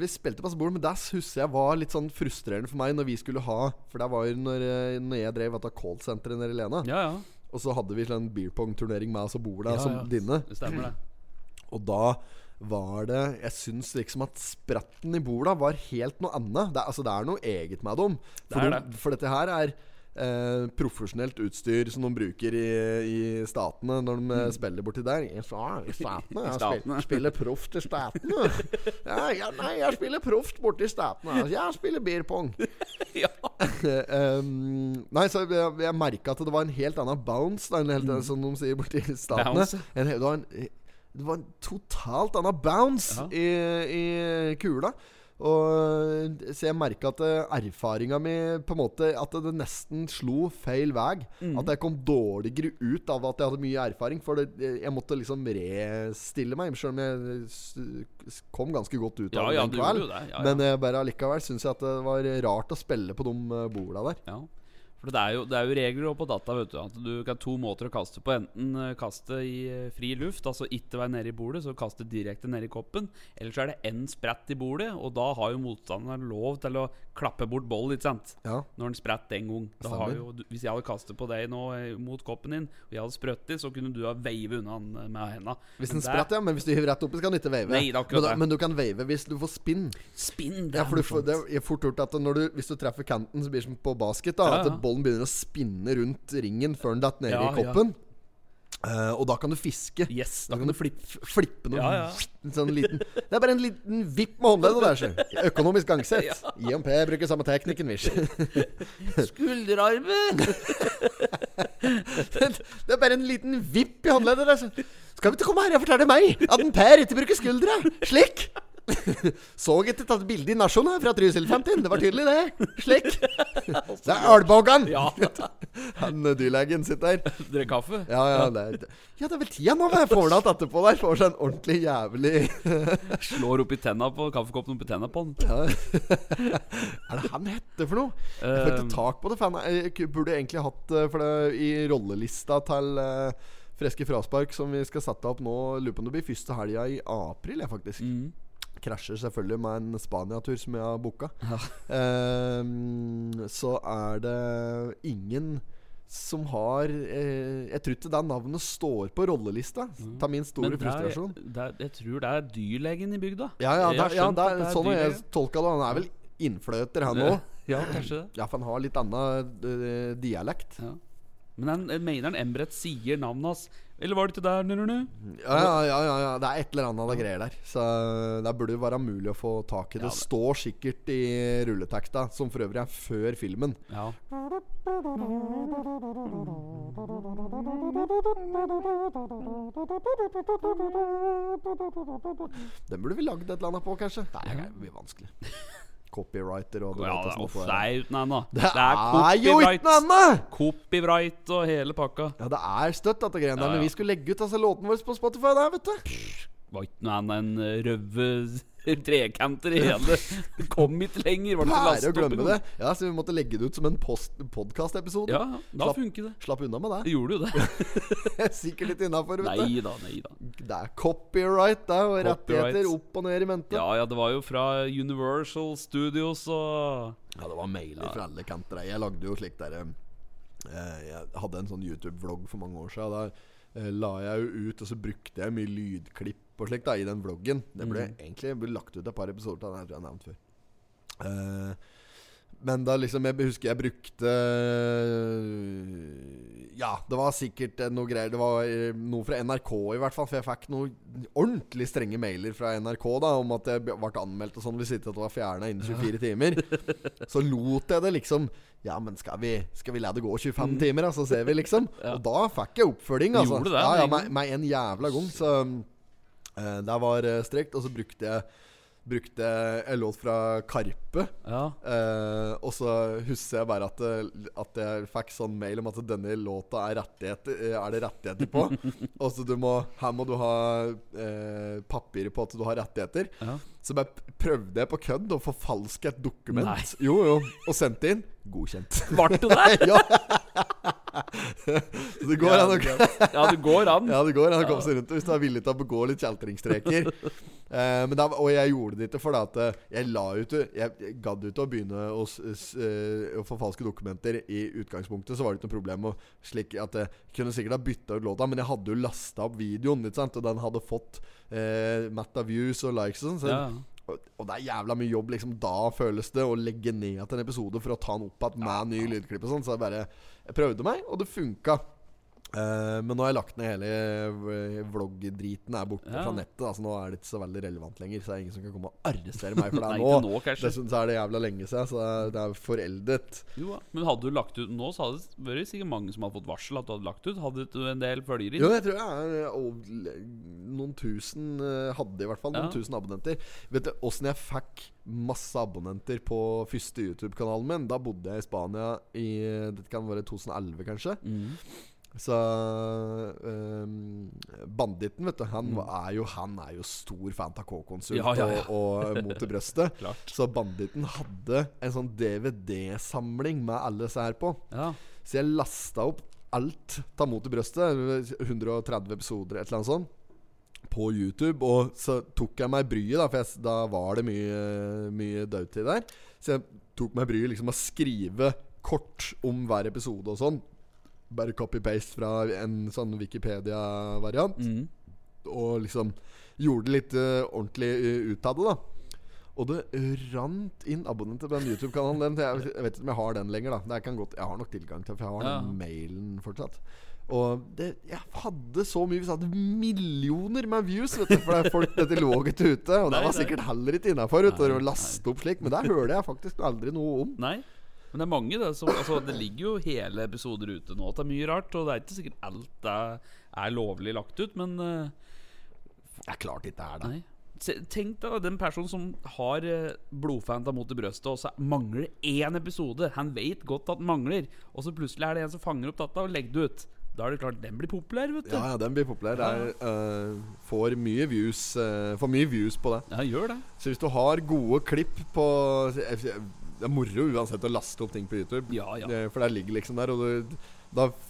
vi spilte på bord, men det husker jeg var litt sånn frustrerende for meg når vi skulle ha For det var jo når, eh, når jeg drev dette callsenteret nede i Lena. Ja, ja. Og så hadde vi sånn beer pong-turnering med oss og bordet Ja, som ja. dine. Det stemmer, det. Og da var det Jeg syns liksom at spretten i borda var helt noe annet. Det, altså, det er noe eget med dem. For, Det er de, for dette her er eh, profesjonelt utstyr som de bruker i, i statene når de mm. spiller borti der. I statene. Jeg Mm. spiller, spiller proft i statene. Ja, ja, nei, jeg spiller proft borti statene. Jeg spiller beer pong. ja. um, nei, så jeg, jeg merka at det var en helt annen bounce, da, en helt, som de sier borti statene. Mm. En, det, var en, det var en totalt annen bounce i, i kula. Og, så jeg merka at eh, erfaringa mi på en måte At det nesten slo feil vei. Mm. At jeg kom dårligere ut av at jeg hadde mye erfaring. For det, jeg måtte liksom restille meg, sjøl om jeg kom ganske godt ut av ja, en gjorde kveld. det. Ja, ja. Men jeg bare allikevel syns jeg at det var rart å spille på de eh, borda der. ja. For det er, jo, det er jo regler på data. vet du At du kan to måter å kaste på. Enten eh, kaste i eh, fri luft, altså ikke være nede i bordet, så kaste direkte ned i koppen. Eller så er det én sprett i bordet, og da har jo motstanderen lov til å klappe bort boll. Ikke sant? Ja. Når den spretter en gang. Da har jo, hvis jeg hadde kastet på deg nå eh, mot koppen din, og jeg hadde sprøttet, så kunne du ha veivet unna den med henda. Hvis den spretter, ja. Men hvis du hiver rett oppi, så kan du ikke veive. Nei, men, da, men du kan veive hvis du får spinn. Spinn! Det Ja, er for du får, det er fort gjort at når du, hvis du treffer kanten, så blir det som på basket. da Ja, At ja. Bollen begynner å spinne rundt ringen før den detter ned Ja, i koppen. Eh, og da kan du fiske. Yes, Da kan du flippe, flippe noe Ja, ja. Sånn liten, Det er bare en liten vipp med håndleddet der. Økonomisk gangsett. IMP bruker samme teknikken, visj. Skulderarmen! Det er bare en liten vipp i håndleddet der, så. Skal vi ikke komme her og fortelle meg at en Per ikke bruker skuldra? Slik. Så ikke tatt bilde i Nasjon her fra Trysil 50. Det var tydelig, det. Slik. Det er Ølboggan. Ja. Han eh, dyrlegen sitter der. Drikker kaffe? Ja, ja, det er, ja, det er vel tida nå. Jeg får det att etterpå der. Får seg en ordentlig jævlig Slår opp i tenna på kaffekoppen opp i tenna på han. ja. Er det han heter for noe? Jeg får ikke Eh, tak på det. For jeg burde egentlig hatt eh, For det i rollelista til eh, Freske fraspark, som vi skal sette opp nå, lurer på om det blir første helga i april, jeg, faktisk. mm. Krasjer selvfølgelig med en Spania-tur som jeg har booka. Ja. Ehm, så er det ingen som har eh, Jeg tror ikke det navnet står på rollelista. Ta min store Men det er, frustrasjon. det er, jeg tror det er dyrlegen i bygda. Ja, ja, det, ja skjønt det er, det er sånn har jeg tolka det. Han er vel innfløter, han òg. Ja, kanskje det. Ja, for han har litt annen uh, dialekt. Ja. Men jeg mener han Embret sier navnet hans. Eller var det ikke der? Ja, ja, ja, ja, ja. Det er et eller annet av greier der. Så det burde jo være mulig å få tak i. Det Ja, det- står sikkert i rulleteksta, som for øvrig er før filmen. Ja. Den burde vi lagd et eller annet på, kanskje. Nei, det blir vanskelig. Copywriter og ja det, åssen uff, får det er uten ende. Det er jo ikke noe annet! Copyright og hele pakka. Ja, det er støtt, dette greiene der. Ja, ja. Men vi skulle legge ut altså, låten vår på Spotify der, vet du. Var ikke noe annet enn røve trekanter i hele. Kom ikke lenger. Var det ikke å det. Ja, Så vi måtte legge det ut som en podkastepisode. Ja, da Slapp- funker det. Slapp unna med Det det. gjorde jo det. Sikkert litt innafor, vet du. Nei da, nei da. Det er copyright, det. Og rettigheter opp og ned i mente. Ja, ja, det var jo fra Universal Studios og Ja, det var mailer fra alle kanter. Jeg lagde jo slik der eh, Jeg hadde en sånn YouTube-vlogg for mange år siden. Da eh, la jeg jo ut, og så brukte jeg mye lydklipp og slikt da i den vloggen. Det ble egentlig ble lagt ut et par episoder av den, jeg tror jeg har nevnt før. Eh, men da liksom Jeg husker jeg brukte Ja, det var sikkert noe greier. Det var eh, noe fra NRK i hvert fall. For jeg fikk noen ordentlig strenge mailer fra NRK da om at jeg ble anmeldt og sånn hvis ikke at det var fjerna innen 24 timer. Så lot jeg det liksom Ja, men skal vi, skal vi la det gå 25 timer, da, så ser vi, liksom? Mm. Og da fikk jeg oppfølging, altså. Gjorde det, ja, ja, en med, med en jævla gang. Så uh, det var uh, strekt. Og så brukte jeg Brukte en låt fra Karpe. Ja. Eh, og så husker jeg bare at, at jeg fikk sånn mail om at denne låta er, eh, er det rettigheter på. og så du må, her må du ha eh, papirer på at du har rettigheter. ja. Så bare prøvde jeg på kødd å forfalske et dokument. Nei. Jo, jo. Og sendte inn. Godkjent. Ble du det? ja. så det går an å Ja, det går an. ja, det går an å komme seg rundt hvis du er villig til å begå litt kjeltringstreker. Men da, og jeg gjorde det ikke fordi at eh, jeg la ut Jeg, jeg gadd ikke å begynne å, eh, å forfalske dokumenter i utgangspunktet. Så var det ikke noe problem. Og slik at Jeg kunne sikkert ha bytta ut låta, men jeg hadde jo lasta opp videoen, og den hadde fått eh, matta views og likes og sånn. Så, Ja. og, og det er jævla mye jobb, liksom. Da føles det å legge ned til en episode for å ta den opp igjen med ny lydklipp og sånn. Så jeg bare Jeg prøvde meg, og det funka. Eh, men nå har jeg lagt ned hele vloggdriten vlogg-driten er borte Ja. fra nettet. Altså nå er det ikke så veldig relevant lenger. Så det er ingen som kan komme og arrestere meg for det Nei, nå. nå. Dessuten så er det jævla lenge siden, så det er, foreldet. Jo. Men hadde du lagt ut nå, så hadde det vært sikkert mange som hadde fått varsel at du hadde lagt ut. Hadde du en del følgere? Jo, jeg tror jeg er over, noen tusen eh, Hadde i hvert fall noen Ja. tusen abonnenter. Vet du åssen jeg fikk masse abonnenter på første YouTube-kanalen min? Da bodde jeg i Spania i Det kan være 2011, kanskje. Mm. Så um, Banditten, vet du, han Mm. er, jo, han er jo stor fan av K-konsult Ja, ja, ja. og, og Mot i brøstet. Så Banditten hadde en sånn DVD-samling med alle disse her på. Ja. Så jeg lasta opp alt av Mot i brøstet, 130 episoder, et eller annet sånt, på YouTube. Og så tok jeg meg bryet, da, for jeg, da var det mye, mye dødtid der. Så jeg tok meg bryet liksom å skrive kort om hver episode og sånn. Bare copy-paste fra en sånn Wikipedia-variant. Mm. Og liksom gjorde litt uh, ordentlig ut av det, da. Og det rant inn abonnenter på den YouTube-kanalen. Jeg, jeg vet ikke om jeg har den lenger. da Det kan godt, Jeg har nok tilgang til For jeg har Ja. den mailen fortsatt. Og det, jeg hadde så mye Vi hadde millioner med views. Vet du For det er folk dette lå ikke ute. Og det var sikkert heller ikke innafor å laste opp slik. Men der hørte jeg faktisk aldri noe om. Nei. Men det er mange det som altså, Det ligger jo hele episoder ute nå. Det er mye rart, og det er ikke sikkert alt er, er lovlig lagt ut, men uh, Det er klart ikke det er det. Tenk deg den personen som har uh, blodfanta mot i brøstet, og så mangler det én episode. Han vet godt at den mangler, og så plutselig er det en som fanger opp data og legger det ut. Da er det klart den blir populær, vet du. Ja, ja, den blir populær. Det er, uh, får mye views uh, Får mye views på det. Ja, gjør det. Så hvis du har gode klipp på Det er moro uansett å laste opp ting på YouTube. Ja, ja. For det ligger liksom der, og du,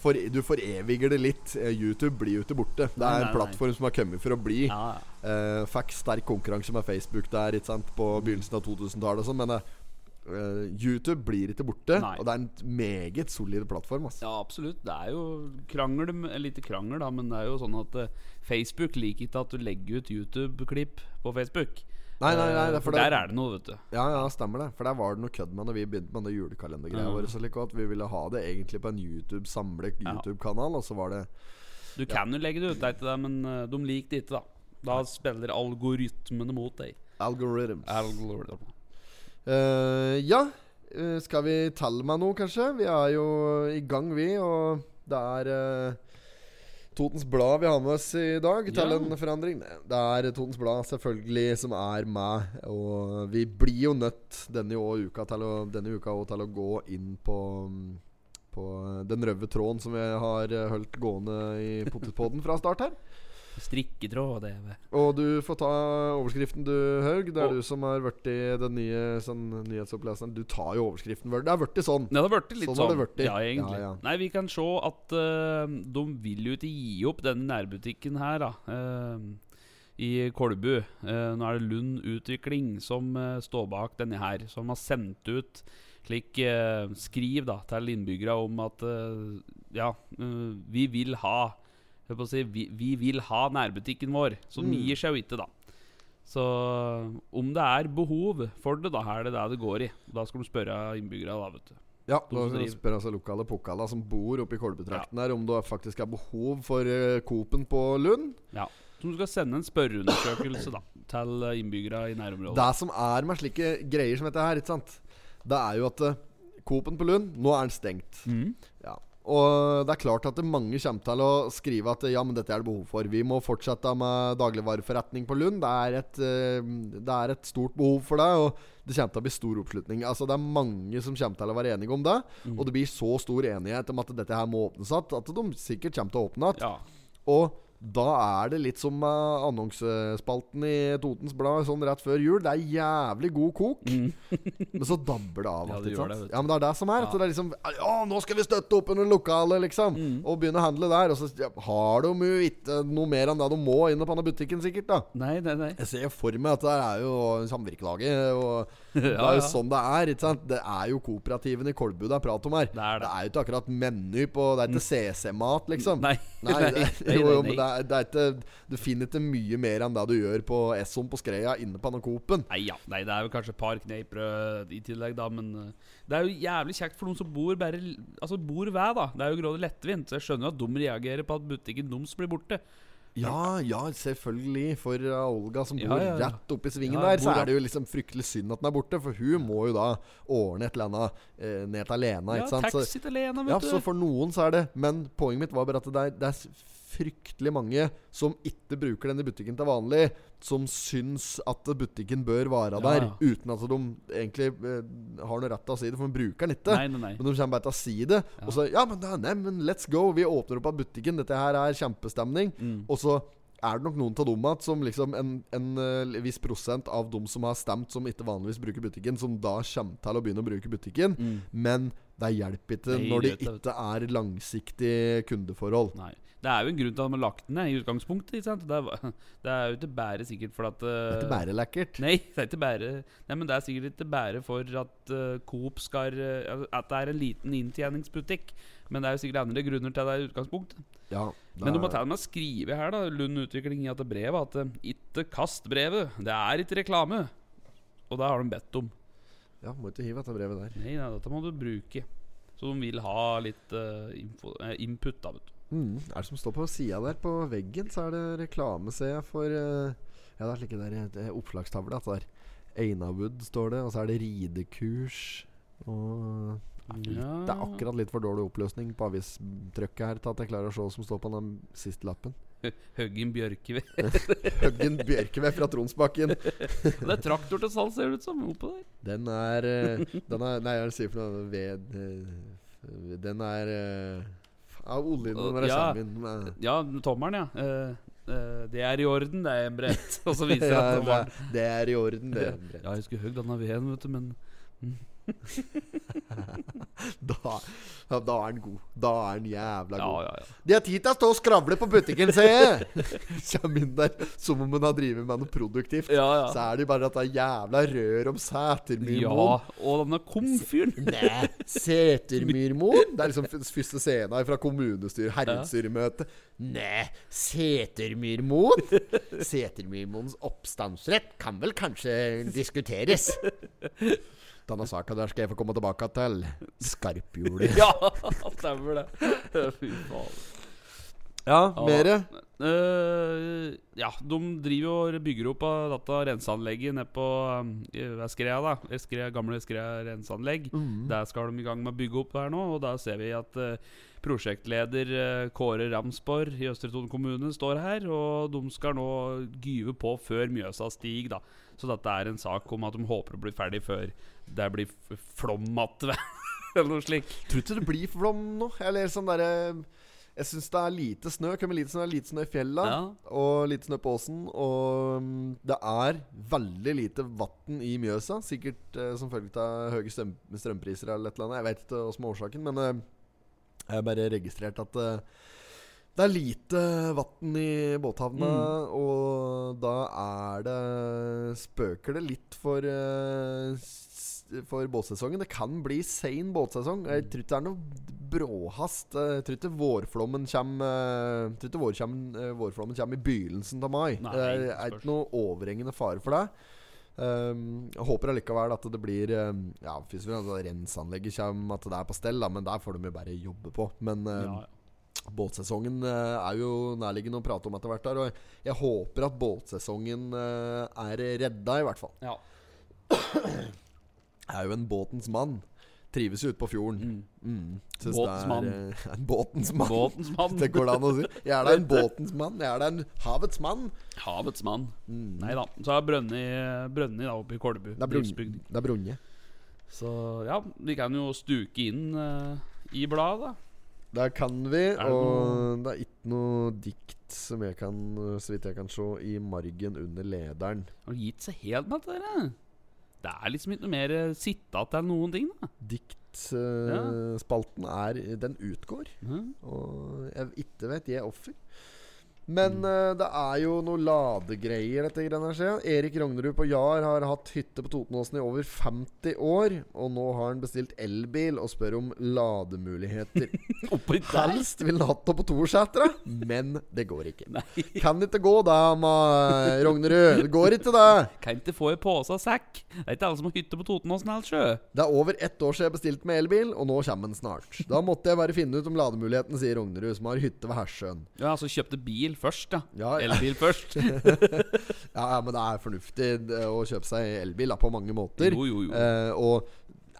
for, du foreviger det litt. Eh, YouTube blir jo ikke borte. Det er en plattform som har kommet for å bli. Ja. Eh, fikk sterk konkurranse med Facebook der sant, på begynnelsen av 2000-tallet. og sånn, Men uh, YouTube blir ikke borte, Nei. og det er en meget solid plattform. Altså. Ja, absolutt. Det er jo krangel ikke krangel, da, men det er jo sånn at uh, Facebook liker ikke at du legger ut YouTube-klipp på Facebook. Nei, nei, nei, Eh, for Der det- er det noe, vet du. Ja, ja, stemmer det. For der var det noe kødd med når vi begynte med det julekalendergreia Ja. vår. Så like, at vi ville ha det egentlig på en YouTube samlet YouTube-kanal, og så var det Du kan jo legge det ut, det til deg, men eh, de liker det ikke, da. Da spiller algoritmene mot deg. algorithms. Algorithm. Uh, ja, uh, skal vi telle meg noe, kanskje? Vi er jo i gang, vi. Og det er eh, Totens Blad vi har med oss i dag til Ja. en forandring. Det er Totens Blad selvfølgelig som er med. Og vi blir jo nødt denne, uka til å, denne uka til å gå inn på på den røde tråden som vi har holdt gående i Potetpodden fra start her. Strikketråd, det. Og du får ta overskriften, du, Haug. Det er Og- du som har i den nye sånn, nyhetsoppleseren. Du tar jo overskriften. Det er blitt sånn. Ja, det har blitt litt Sånn sånn. vært. Ja, egentlig. Ja, ja. Nei, vi kan se at uh, de vil jo ikke gi opp denne nærbutikken her, da. Uh, I Kolbu. Uh, nå er det Lund Utvikling som uh, står bak denne her. Som har sendt ut slik uh, skriv da til innbyggere om at ja, vi vil ha si, vi, vi vil ha nærbutikken vår. Så Mm. gir seg ikke, da. Så om det er behov for det, da er det det det går i. Da skal du spørre innbyggere, da, vet du. Ja, da skal du spørre altså lokale Pokala som bor oppe i Kolbetrakten her, om det faktisk er behov for uh, Coop-en på Lund. Ja. Som du skal sende en spørreundersøkelse da til eh, innbyggere i nærområdet. Det som er med slike greier som dette her, ikke sant Det er jo at uh, Coop-en på Lund, nå er den stengt. Mhm. Og det er klart at mange kommer til å skrive at ja, men dette er det behov for. Vi må fortsette med dagligvareforretning på Lund. Det er et, eh, det er et stort behov for det, og det kommer til å bli stor oppslutning. Altså Det er mange som kommer til å være enige om det. Mm. Og det blir så stor enighet om at dette her må åpnes igjen, at de sikkert kommer til å åpne igjen. Ja. Og da er det litt som med annonsespalten i Totens Blad sånn rett før jul. Det er jævlig god kok, Mm. men så dabber det av. Ja, det sant? det, ja, men det er det som er. Ja. det er liksom Å, nå skal vi støtte opp under lokalet, liksom. Mm. Og begynne å handle der. Og så ja, har de jo ikke noe mer enn det de må inn på denne butikken, sikkert. da Nei, nei, nei. Jeg ser for meg at det er jo samvirkelaget, og det er jo sånn det er. Ikke sant? Det er jo kooperativene i Kolbu det er prat om her. Det er det. jo ikke akkurat Meny på Det er ikke CC-mat, liksom. Nei, Nei, nei, det, nei, jo, jo, men det er, det er ikke, du finner ikke mye mer enn det du gjør på Esson på Skreia inne på Anakopen. Nei, ja. Nei, det er jo kanskje et par kneippbrød i tillegg, da, men eh, det er jo jævlig kjekt for noen som bor bare Altså bor ved, da. Det er jo grådig lettvint. Så jeg skjønner jo at de reagerer på at butikken deres blir borte. Ja, ja, selvfølgelig. For uh, Olga som bor ja, ja. rett oppi svingen Ja, der, så er det jo liksom fryktelig synd at den er borte. For hun må jo da ordne et eller annet eh, ned til Lena. Ja? Taxi til Lena, ja, vet så du. for noen så er det Men poenget mitt var bare at det er, det er fryktelig mange som ikke bruker denne butikken til vanlig, som syns at butikken bør være der, ja. uten at de egentlig eh, har noe rett til å si det, for de bruker den ikke. Nei, nei, nei. Men de kommer bare til å si det. Ja. Og så Ja, men, nei, men let's go! Vi åpner opp av butikken. Dette her er kjempestemning. Mm. Og så er det nok noen av dem som liksom en, en eh, viss prosent av dem som har stemt, som ikke vanligvis bruker butikken, som da kommer til å begynne å bruke butikken. Mm. Men det hjelper ikke når det ikke er langsiktig kundeforhold. Nei. Det er jo en grunn til at de har lagt den ned i utgangspunktet. Det, er, det er jo ikke bare sikkert for at Det er ikke bare lekkert. Nei, det er ikke bare Nei, men det er sikkert ikke bare for at uh, Coop skal uh, At det er en liten inntjeningsbutikk. Men det er jo sikkert andre grunner til det i utgangspunktet. Ja, Men du må det med å skrive her, da Lund Utvikling i at brevet, at eh, ikke kast brevet. Det er ikke reklame. Og det har de bedt om. ja, må ikke hive dette brevet der. Nei, nei, dette må du bruke. Så de vil ha litt eh, info, eh, input, da, vet du. Mm. Er det som står på sida der, på veggen, så er det reklame, ser jeg, for uh, Ja, det er slike der eh, oppslagstavle. At det er Einawood, står det. Og så er det ridekurs. Og litt, Ja. Det er akkurat litt for dårlig oppløsning på avistrykket her til at jeg klarer å se hva som står på den siste lappen. Høggen Bjørkeved. Høggen Bjørkeved fra Tronsbakken. det er traktor til salg, ser det ut som. Oppå der. Den er eh, Den er Nei, hva sier for noe? Ved eh, Den er eh, Av oljen når det Ja. kommer inn. med- Ja, tommelen, ja. Uh, uh, det er i orden, det er brett. Og så viser Ja, at det, tommelen er- det er i orden, det. Ja, jeg skulle høyt denne veden, vet du, men Da, ja, da er den god. Da er den jævla god. ja, ja. De har tid til å stå og skravle på butikken, ser jeg! Kjem inn der som om hun har drevet med noe produktivt. ja, ja. Så er det bare at det er jævla rør om Ja, Sætermyrmoen. og denne komfyren. Sætermyrmoen? Det er liksom første scena fra kommunestyret, herredsstyremøte. Nei, Setermyrmoen? Setermyrmoens oppstandsrett kan vel kanskje diskuteres. Denne saka der skal jeg få komme tilbake til. Skarphjulet. Ja, stemmer det. Fy faen. Ja, mere? Uh, ja, de driver og bygger opp av dette renseanlegget nede på uh, i- Skrea. da Skrea, Gamle Skrea renseanlegg. Der skal de i gang med å bygge opp her nå. Og der ser vi at uh, prosjektleder eh, Kåre Ramsborg i Østre Toten kommune står her. Og de skal nå gyve på før Mjøsa stiger, da. Så dette er en sak om at de håper å bli ferdig før det blir flom igjen. Eller noe slikt. Tror ikke det blir flom nå. Eller sånn derre Jeg syns det er lite snø. Kommer lite snø, lite snø i fjella. Ja. Og lite snø på åsen. Og mm, det er veldig lite vann i Mjøsa. Sikkert eh, som følge av høye strøm strømpriser eller et eller annet. Jeg vet ikke hva som er årsaken, men eh, jeg har bare registrert at eh, det er lite vann i båthavna, og da er det Spøker det litt for eh, For båtsesongen. Det kan bli sein båtsesong. Jeg tror ikke det er noe bråhast. Jeg tror ikke vårflommen kommer eh, Jeg tror ikke eh, vårflommen kommer i begynnelsen av mai. Nei, det er, er ikke noe overhengende fare for det. Um, jeg håper allikevel at det blir um, Ja, renseanlegget kommer, at det er på stell, da, men der får de jo bare jobbe på. Men um, Ja, ja. Båtsesongen eh, er jo nærliggende å prate om etter hvert. der Og jeg, håper at båtsesongen eh, er redda, i hvert fall. ja. Jeg er jo en båtens mann. Trives jo ute på fjorden. Mm. Mm. Synes Båtens mann. eh, en båtens mann. Båtens mann. Det går det an å si. Jeg er da en båtens mann. Jeg er da en havets mann. Havets mann. Mm. Nei da. Så er Brønni, Brønni da, oppe i Kolbu. Det er, brun, det er brunje. Så ja, vi kan jo stuke inn uh, i bladet, da. Der kan vi, det og det er ikke noe dikt som jeg kan, så vidt jeg kan se, i margen under lederen. Har du gitt seg helt med dette? Det er liksom ikke noe mer eh, sitat eller noen ting, da. Diktspalten er Den utgår. Mm. Og jeg ikke vet jeg offer. Men Mm. uh, det er jo noe ladegreier, dette greiene her. Erik Rognerud på Jar har hatt hytte på Totenåsen i over 50 år. Og nå har han bestilt elbil og spør om lademuligheter. Helst vil han hatt det på Torsetra, men det går ikke. Nei, Kan ikke gå da, ma Rognerud. Det går ikke, det. kan ikke få i pose og sekk. Det er ikke alle som har hytte på Totenåsen heller, sjø. Det er over ett år siden jeg bestilte med elbil, og nå kommer den snart. Da måtte jeg bare finne ut om lademuligheten, sier Rognerud, som har hytte ved Hersjøen. Ja, altså kjøpte bil først, da. Ja, ja. Elbil først. Ja, ja, men det er fornuftig å kjøpe seg elbil da, på mange måter. Jo, jo, jo. Eh, og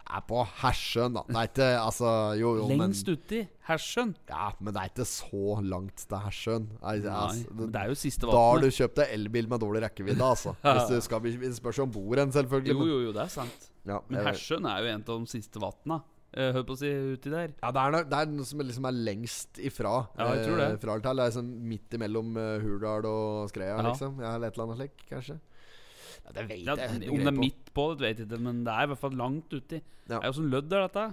er på Hersjøen, da. Det er ikke Altså, jo, jo, men Lengst uti. Hersjøen. Ja, men det er ikke så langt til Hersjøen. Altså, det er jo siste da har du kjøpt deg elbil med dårlig rekkevidde, altså. Hvis du skal spørs om bord en, selvfølgelig. Jo, jo, jo, det er sant. Ja, Men Hersjøen er jo en av de siste vatna. Eh, Hør på å si uti der. Ja, det er, noe, det er noe som liksom er lengst ifra. Ja, jeg tror det. eh. Det er sånn midt imellom uh, Hurdal og Skreia, Ja. liksom. Ja, eller et eller annet slik, kanskje. Ja, det vet jeg. om det er på. midt på, det vet jeg ikke, men det er i hvert fall langt uti. Ja. Det er jo sånn lødd er dette.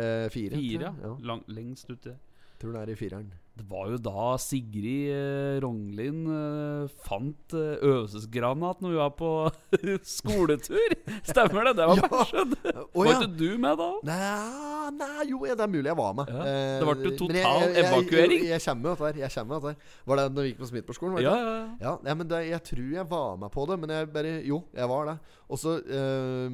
Eh, fire. Fire, ja. Lang, lengst uti. Tror det er i fireren. Det var jo da Sigrid eh, Rognlien eh, fant eh, øvelsesgranat når vi var på skoletur. Stemmer det? Det var Ja. skjønt Å, Var ja. ikke du med da? Nei, nei, jo, ja, det er mulig jeg var med. Ja. Eh, Det ble jo total jeg- jeg- jeg- evakuering. Jeg, jeg kommer med dette her. Jeg kommer med dette her. Var det når vi gikk på Smithborgskolen? var det Ja, ikke? ja, ja. Ja, men det, jeg tror jeg var med på det, men jeg bare Jo, jeg var det. Og så eh,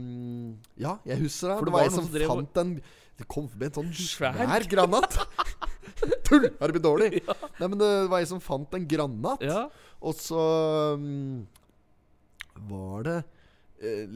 Ja, jeg husker det. For det det var var jeg som som drev og- fant en Det kom forbi en sånn Svær. svær granat. Tull! Har det blitt dårlig? Nei, men det var jeg som fant en granat. ja. Og så um, var det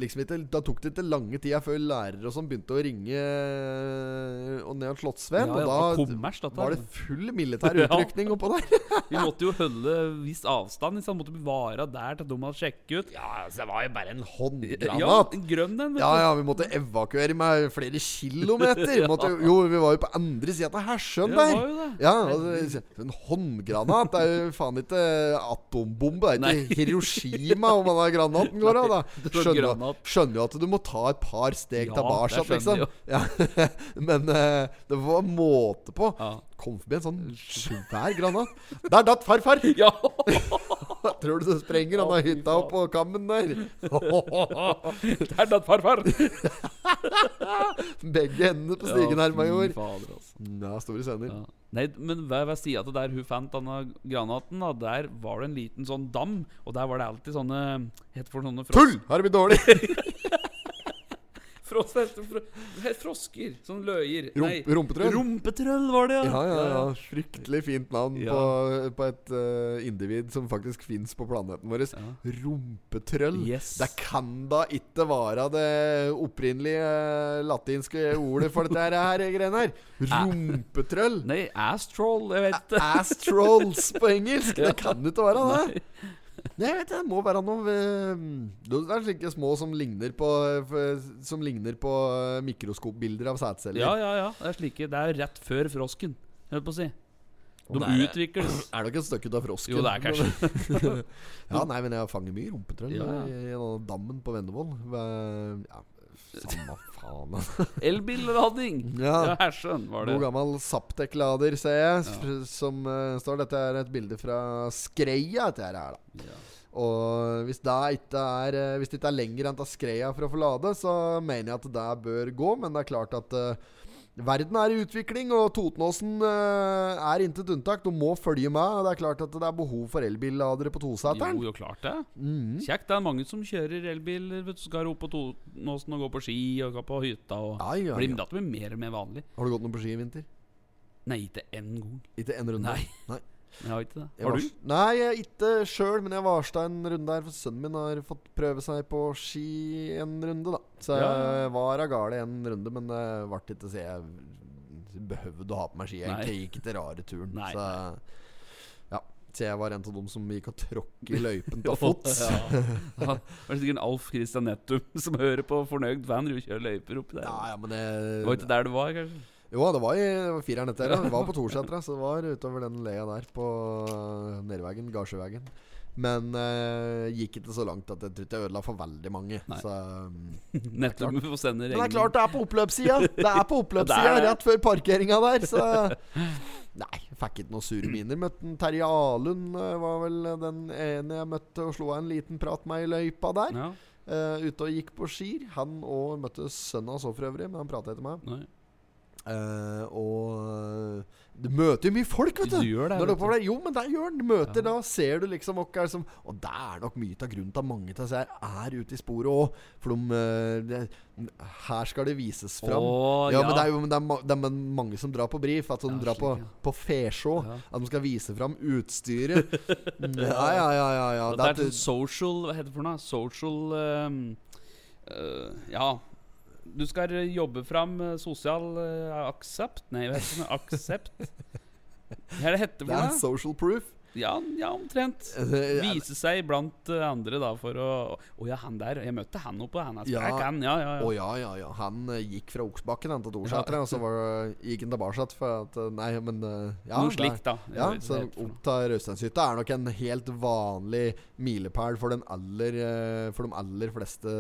liksom ikke Da tok det ikke lange tida før lærere og sånn begynte å ringe eh, og ned til Slottsveen. Ja, ja, og var da kommers, var det full militær Ja. utrykning oppå der. Vi måtte jo holde viss avstand. Liksom. Måtte bevare der til de hadde sjekket ut. Ja, altså, det var jo bare en Ja, håndgranat. en grønn den, Ja, ja, vi måtte evakuere med flere kilometer. Måtte, jo, vi var jo på andre sida av Hersjøen Ja, der. Ja, altså, En håndgranat det er jo faen ikke atombombe. Det er ikke Hiroshima om den granaten går av. da skjønner, skjønner jo at du må ta et par steg Ja, tilbake, liksom. Ja, men uh, det var måte på. Ja. Kom forbi en sånn svær granat. Der datt farfar! ja. Tror du det sprenger han har hytta opp på kammen der? Datt farfar. Begge hendene på stigen her, major. fader, altså. Ja, store scener. Ja. Nei, men ved, ved sida av der hun fant denne granaten, da, der var det en liten sånn dam. Og der var det alltid sånne Het for sånne Tull! Har det blitt dårlig? Fros, heter frosker. Sånn løyer. Rump, rumpetrøll? Rumpetrøll var det, Ja, ja, ja. ja. Fryktelig fint navn Ja. på, på et uh, individ som faktisk fins på planeten vår. Ja. Rumpetrøll. Yes. Det kan da ikke være det opprinnelige eh, latinske ordet for dette her, greiene her. Rumpetrøll. Nei, ass-troll. Jeg vet det. Ass-trolls på engelsk. Det kan ikke være det. Nei. Nei, jeg vet det. Må være noe eh, Det er slike små som ligner på eh, Som ligner på eh, mikroskopbilder av sædceller. Ja, ja, ja. Det er slike. Det er rett før frosken, holdt på å si. De er- utvikles. Er det ikke et stykke av frosken? Jo, det er kanskje ja, nei, men jeg fanger mye rumpetrøll Ja, ja. i, i dammen på Vennevoll. Ja, samme faen. Elbillading. Ja. Hersjøen var det. God gammel Saptek-lader, ser jeg. Ja. Som uh, står Dette er et bilde fra Skreia. Dette her, er, da Ja. Og hvis det ikke er eh, Hvis det ikke er lenger enn til Skreia for å få lade, så mener jeg at det bør gå. Men det er klart at eh, verden er i utvikling, og Totenåsen eh, er intet unntak. Du må følge med. Det er klart at det er behov for elbilladere på toseteren. Jo, jo, klart det. Mm. Kjekt. Det er mange som kjører elbiler. Vet du, Skal opp på Totenåsen og gå på ski og gå på hytta. Og Ja, ja, ja. det blir mer og mer vanlig. Har du gått noe på ski i vinter? Nei, ikke en gang. Ikke en runde? Nei. Nei. Jeg har ikke det. Jeg Har du? Nei, jeg ikke sjøl, men jeg varsta en runde her. For sønnen min har fått prøve seg på ski en runde, da. Så jeg ja. var av gale en runde, men det ble ikke så jeg behøvde å ha på meg ski. Jeg Nei. gikk ikke rare turen. Nei, så nei. Så jeg var en av dem som gikk og tråkket i løypen til fots. Ja. Ja, Det er sikkert Alf Christian Nettum som hører på Fornøyd van, Du kjører løyper oppi der. Ja, ja, men det Det var ikke der du var, kanskje? Jo, det var i det fireren. Ja. Det var på Torsetra, så det var utover den leia der på uh, Nervegen, Men uh, gikk ikke så langt at jeg tror ikke jeg ødela for veldig mange. Nei. Så, um, Nettum får sende men det er klart det er på oppløpssida! Det er på oppløpssida Det er det. rett før parkeringa der, så Nei, fikk ikke noen sure miner. Møtte Terje Alund, var vel den ene jeg møtte og slo av en liten prat med i løypa der. Ja, Uh, ute og gikk på skier. Han og møtte sønnen hans òg, for øvrig, men han prata etter meg. nei. Eh, og uh, Du møter jo mye folk, vet Du du. gjør det. Du vet oppover. Jo, men det gjør. Du møter Ja. da, ser du liksom det Og det er nok mye av grunnen til at mange av disse her er ute i sporet òg. For de, de, Her skal det vises fram. Oh, ja, men det er jo det er, det er mange som drar på brief. At de Ja, drar på, slik, ja. på fesjå. Ja. At de skal vise fram utstyret. ja, ja, ja. ja, ja. Det det er er, sånn social Hva heter det for noe? Social um, uh, Ja. Du skal jobbe fram eh, sosial eh, aksept Nei, hva heter det? Aksept? Hva er det heter Det for er social proof. Ja, ja, omtrent. Eh, Vise seg blant eh, andre da for å Å ja, han der. Jeg møtte han oppe. Han er Ja. sprek, han. Ja, ja, Å ja. ja, ja, ja. Han eh, gikk fra Oksbakken til Torseter, og så var, gikk han tilbake for at Nei, men ja, Noe slikt, da. Jeg Ja, så opp til Rausteinshytta er nok en helt vanlig milepæl for, den aller, for de aller fleste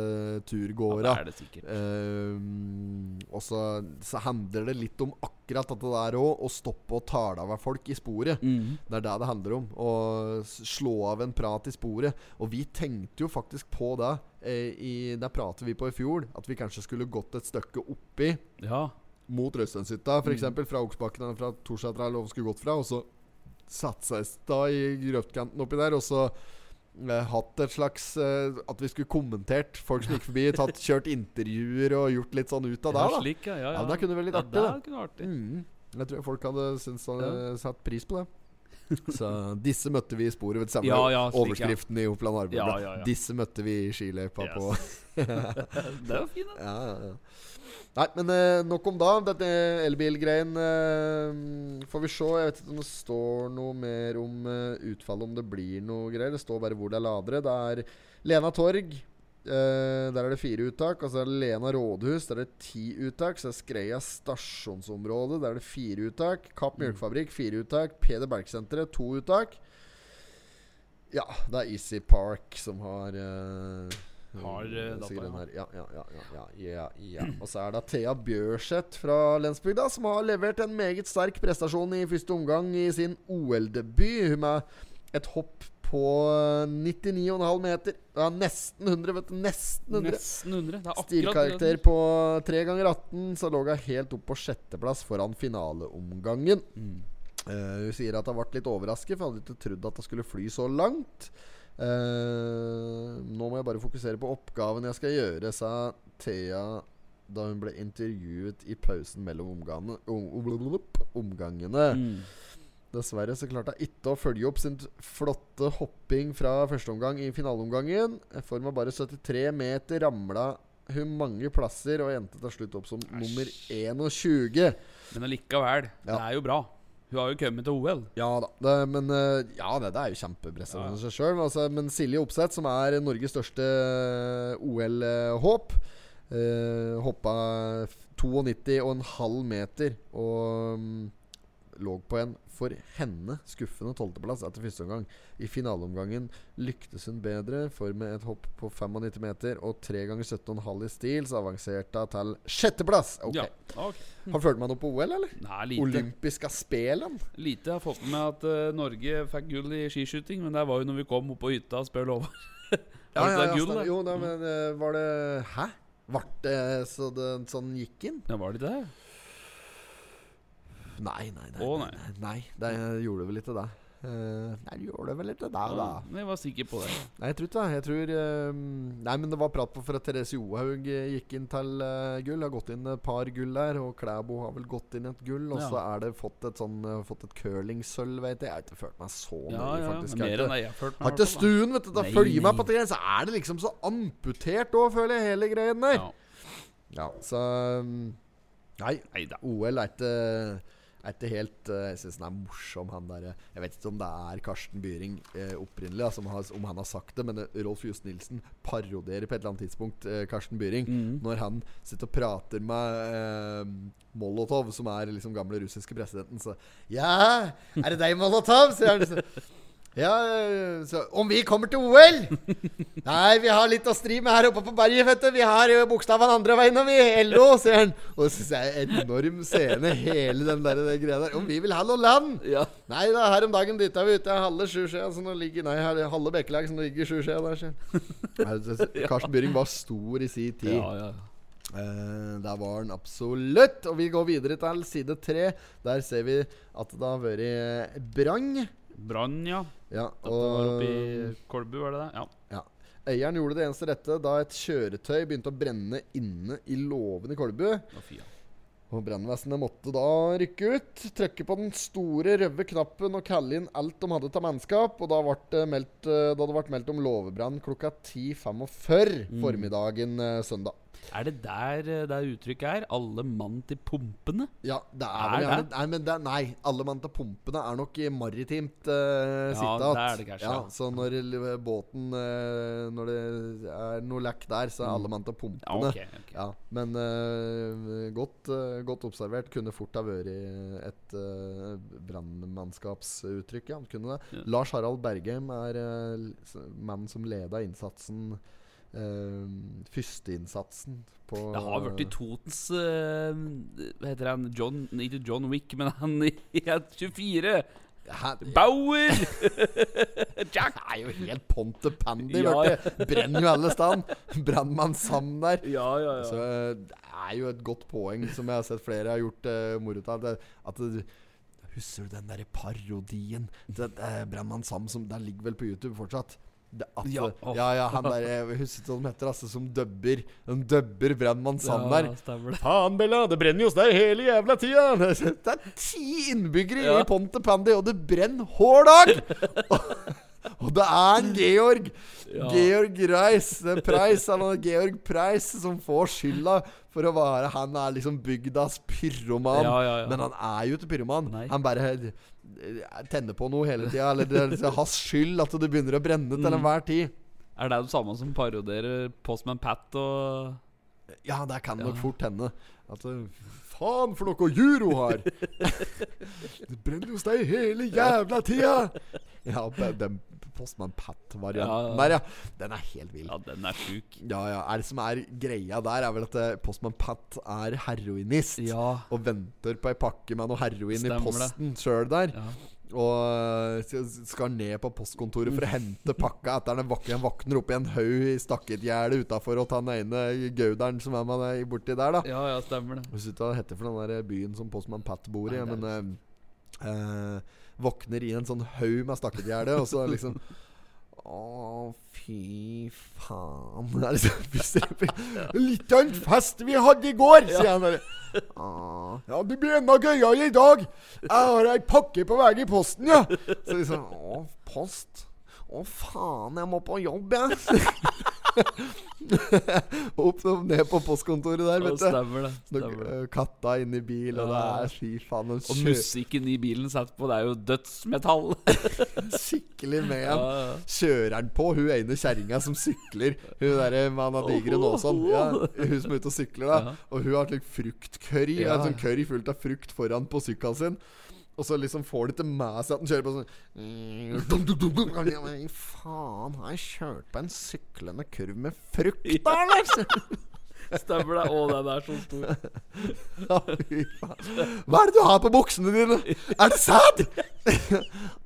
turgåere. Ja, det er det sikkert. Uh, og så, så handler det litt om akkurat dette der òg, å stoppe og tale av folk i sporet. Mm. Det er det det handler om. Å og slå av en prat i sporet. Og vi tenkte jo faktisk på det. Eh, i, der pratet vi på i fjor. At vi kanskje skulle gått et stykke oppi Ja. mot Røstenshytta, F.eks. Mm. fra Oksbakken eller fra Torsetra eller hvor vi skulle gått fra. Og så satt seg da i grøftkanten oppi der. Og så eh, hatt et slags eh, At vi skulle kommentert folk som gikk forbi. Tatt, kjørt intervjuer og gjort litt sånn ut av det. ja, slik, ja. ja, Ja, ja. men det kunne vært litt Ja, artig, da. det kunne vært artig. Mm. Jeg tror folk hadde syntes hadde Ja. hadde satt pris på det. Så disse møtte vi i sporet. Vet samme Ja, ja, slik, ja. overskriften i Oppland Arbeiderblad. Ja, ja, ja. Disse møtte vi i skiløypa Yes. på Det var fint, da. ja, ja, ja. Nei, men eh, nok om da. Dette elbilgreien eh, får vi se. Jeg vet ikke om det står noe mer om eh, utfallet, om det blir noe greier. Det står bare hvor det er ladere. Det er Lena Torg. Eh, der er det fire uttak. Og så er det Lena rådhus. Der er det ti uttak. Så er det Skreia stasjonsområde. Der er det fire uttak. Kapp Mm. mjølkefabrikk fire uttak. Peder Bergsenteret to uttak. Ja, det er Easy Park som har uh, Har, uh, data, ja. Ja, ja, ja, ja, ja, ja, ja. Og så er det Thea Bjørseth fra Lensbygda som har levert en meget sterk prestasjon i første omgang i sin OL-debut. Hun er et hopp på 99,5 meter. Ja, nesten 100, vet du. Nesten 100. Nesten 100. Det er akkurat Stilkarakter på 3 ganger 18, så lå hun helt opp på sjetteplass foran finaleomgangen. Mm. Uh, hun sier at hun ble litt overrasket, for hun hadde ikke trodd at hun skulle fly så langt. Uh, nå må jeg bare fokusere på oppgaven jeg skal gjøre, sa Thea da hun ble intervjuet i pausen mellom omgangene. om- omgangene. Mm. Dessverre så klarte hun ikke å følge opp sin flotte hopping fra første omgang i finaleomgangen. I form av bare 73 meter ramla hun mange plasser og endte til slutt opp som nummer 21. Men allikevel, det er jo bra. Hun har jo kommet til OL. Ja da. Det, men eh, ja, det, det er jo kjempeprestasjon i seg sjøl. Altså, men Silje Opseth, som er Norges største OL-håp, eh, hoppa 92,5 meter og mm, lå på en for henne skuffende tolvteplass etter første omgang. I finaleomgangen lyktes hun bedre, for med et hopp på 95 meter og 3 ganger 17,5 i stil, så avanserte hun til sjetteplass. Ok. Ja, okay. Har fulgt meg noe på OL, eller? Nei, lite. Olympiske spelen? Lite har fått med meg at uh, Norge fikk gull i skiskyting, men det var jo når vi kom opp på hytta og spør lov. Ja, ja, ja, gull? Jo, da, men uh, var det Hæ? Ble det så det sånn gikk inn? Ja, var det det? Nei, nei, nei. Å, nei, nei, nei. Det gjorde vel ikke det. Uh, nei, det gjorde vel ikke det, da. Jeg var sikker på det. Nei, jeg tror ikke det. Jeg tror eh, Nei, men det var prat på for at Therese Johaug eh, gikk inn til eh, gull. Har gått inn et par gull der. Og Klæbo har vel gått inn et gull. Og Ja. så er det fått et sånn eh, Fått et curlingsølv, vet jeg. Jeg har ikke følt meg så Ja, nøye, ja, faktisk. men Jeg mer har enn ikke- det jeg har ført har ikke stuen, vet du. Da Nei, følger meg på det. Så er det liksom så amputert òg, føler jeg, hele greien der. Ja. Ja, så um, Nei, Nei da. OL er ikke er ikke helt uh, Jeg syns han er morsom, han derre Jeg vet ikke om det er Karsten Byring uh, opprinnelig, da, som har, om han har sagt det, men eh, Rolf Just Nilsen parodierer på et eller annet tidspunkt uh, Karsten Byring. mm. Når han sitter og prater med eh, Molotov, som er liksom gamle russiske presidenten, så Ja, er det deg, Molotov? sier han. Så, ja, eh, så Om vi kommer til OL? Nei, vi har litt å stri med her oppe på berget, vet du. Vi har jo bokstavene andre veien, og vi LO, sier han. Og det syns jeg er en enorm scene, hele den der, den greia der. Om vi vil ha noe land? Ja. Nei da, her om dagen dytta vi ute halve sjuskia, så nå ligger Nei, her, halve bekkelag, så nå ligger sjuskia der, sier. Karsten Byring var stor i sin tid. Ja, ja. Uh, der var han absolutt. Og vi går videre til side tre. Der ser vi at det har vært brann. Brann, ja. Ja, Dette var oppe i og Kolbu, var det det? Ja. ja. Eieren gjorde det eneste rette da et kjøretøy begynte å brenne inne i låven i Kolbu. Å, fy, ja. Og Brannvesenet måtte da rykke ut, trykke på den store røde knappen og kalle inn alt de hadde av mannskap. Og da, ble det meldt, eh, da det ble meldt om låvebrann klokka 10.45 Mm. formiddagen eh, søndag. Er det der eh, det uttrykket er? 'Alle mann til pumpene'? Ja, det er, vel det? gjerne Nei, men det, nei, alle mann til pumpene er nok i maritimt uh, Ja, det er det kanskje, Ja, ja. så når båten uh, Når det er noe lack der, så er alle mann til pumpene. Ja, pumpene. ok, ok. Ja, men uh, godt, uh, godt observert. Kunne fort ha vært et uh, brannmannskapsuttrykk. Ja. Lars Harald Bergheim er uh, mannen som leda innsatsen uh, Førsteinnsatsen på Det har blitt Totens uh, Hva heter han? John, ikke John Wick, men han i 24. Hæ? Bauer! Jack Det er jo helt ponte pandy. Ja, ja. Brenner jo alle steder. Brannmann Sam der. Ja, ja, ja. Så eh, det er jo et godt poeng, som jeg har sett flere har gjort uh, moro av. At det, Husker du den derre parodien? Den, uh, Brannmann Sam som Den ligger vel på YouTube fortsatt? Det, at, Ja, ja, ja, han der Jeg husker ikke hva de heter, altså, som dubber Den dubber Brennmann Sand der. Ja. Faen, Bella, det brenner jo hos deg hele jævla tida! Det er ti innbyggere Ja. i Ponte Pandy, og det brenner hver dag! og det er en Georg Ja. Georg Reis er Preis, eller Georg Preis som får skylda for å være Han er liksom bygdas pyroman. Ja, ja, ja. Men han er jo ikke pyroman. Nei. Han bare eh, tenner på noe hele tida. Eller det er liksom hans skyld at det begynner å brenne til Mm. enhver tid. Er det det samme som parodierer Postman Pat og Ja, det kan nok Ja. fort hende. At eh, Faen for noe juro har! det brenner hos deg hele jævla tida! Ja, den Postman Pat-varianten Ja. der, ja. Den er helt vill. Ja, den er sjuk. Ja, ja. Er det som er greia der, er vel at Postman Pat er heroinist. Ja. Og venter på ei pakke med noe heroin Stemmer i posten sjøl der. ja. Og eh, skal ned på postkontoret for å hente pakka etter den våkner, han våkner opp i en haug i stakketgjerdet utafor og tar den ene gauderen som er med deg borti der, da. Ja, ja, stemmer det. Hvis du ikke hva heter for den der byen som Postmann Pat bor i, Nei, men eh, eh, Våkner i en sånn haug med stakketgjerde, og så liksom Å, fy faen. Det er liksom Litt av en fest vi hadde i går, sier han bare. «Åh, Ja, det blir enda gøyere i dag. Jeg har ei pakke på vei i posten, ja. Så liksom Å, post. Å, faen, jeg må på jobb, jeg. Opp og ned på postkontoret der, vet du. stemmer det. Stemmer det. øh, katta inni bil, og det er fy faen en Og sjø- musikken i bilen satt på, det er jo dødsmetall. skikkelig med Ja, ja. På hun ene kjerringa som sykler? Hun derre med han har. Ja, hun som er ute og sykler, da. Og hun har slik fruktcurry. Ja. En sånn curry fullt av frukt foran på sykkelen sin. Og så liksom får de ikke med seg at han kjører på sånn men Faen, har jeg kjørt på en syklende kurv med frukt, da, eller? Stemmer det. Å, den er så stor. Hva er det du har på buksene dine? Er det sæd?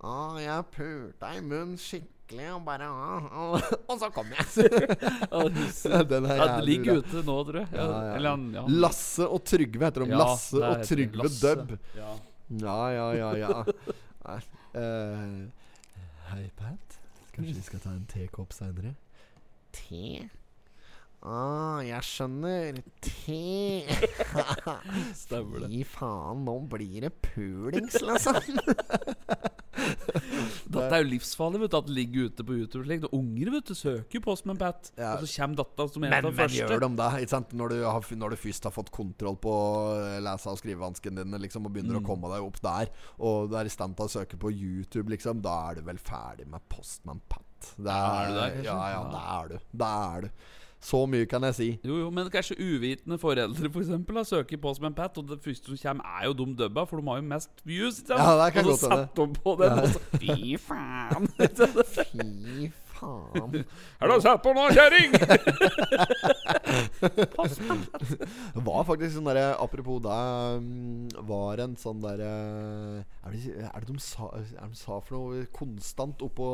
Å, jeg pulte i munnen skikkelig og bare Og så kom jeg. Den er jævlig Den ligger ute nå, tror jeg. Ja, Ja. Eller ja. Lasse og Trygve heter de. Lasse og Trygve Døbb. Dubb. Ja. Ja, ja, ja, ja. Nei, eh, Hei, Pat. Kanskje vi skal ta en tekopp seinere? Te? Ah, jeg skjønner. Te. Stemmer det. Fy faen, nå blir det pulings, liksom. Dette er jo livsfarlig, vet du, at det ligger ute på YouTube. slik. Unger vet du, søker jo en Pat. Ja. Og så kommer data som en av de men gjør de det? Ikke sant? Når, du har, når du først har fått kontroll på eh, lese- og skrivevanskene dine, liksom, og begynner Mm. å komme deg opp der, og du er i stand til å søke på YouTube, liksom, da er du vel ferdig med Postman Pat. Det Ja, er du der, kanskje? Ja, ja, Ja. det er du. Det er du. Så mye kan jeg si. Jo, jo, men kanskje uvitende foreldre for eksempel, da, søker en Pat, og det første som kommer, er jo de dubba, for de har jo mest views. Ikke sant? Ja, det kan og så setter de på den, Ja. og så Fy faen! Fy faen. Har du sett på nå, kjerring? Det var faktisk sånn derre Apropos det mm, Var en sånn derre er, det- er det de sa, er det de sa for noe konstant oppå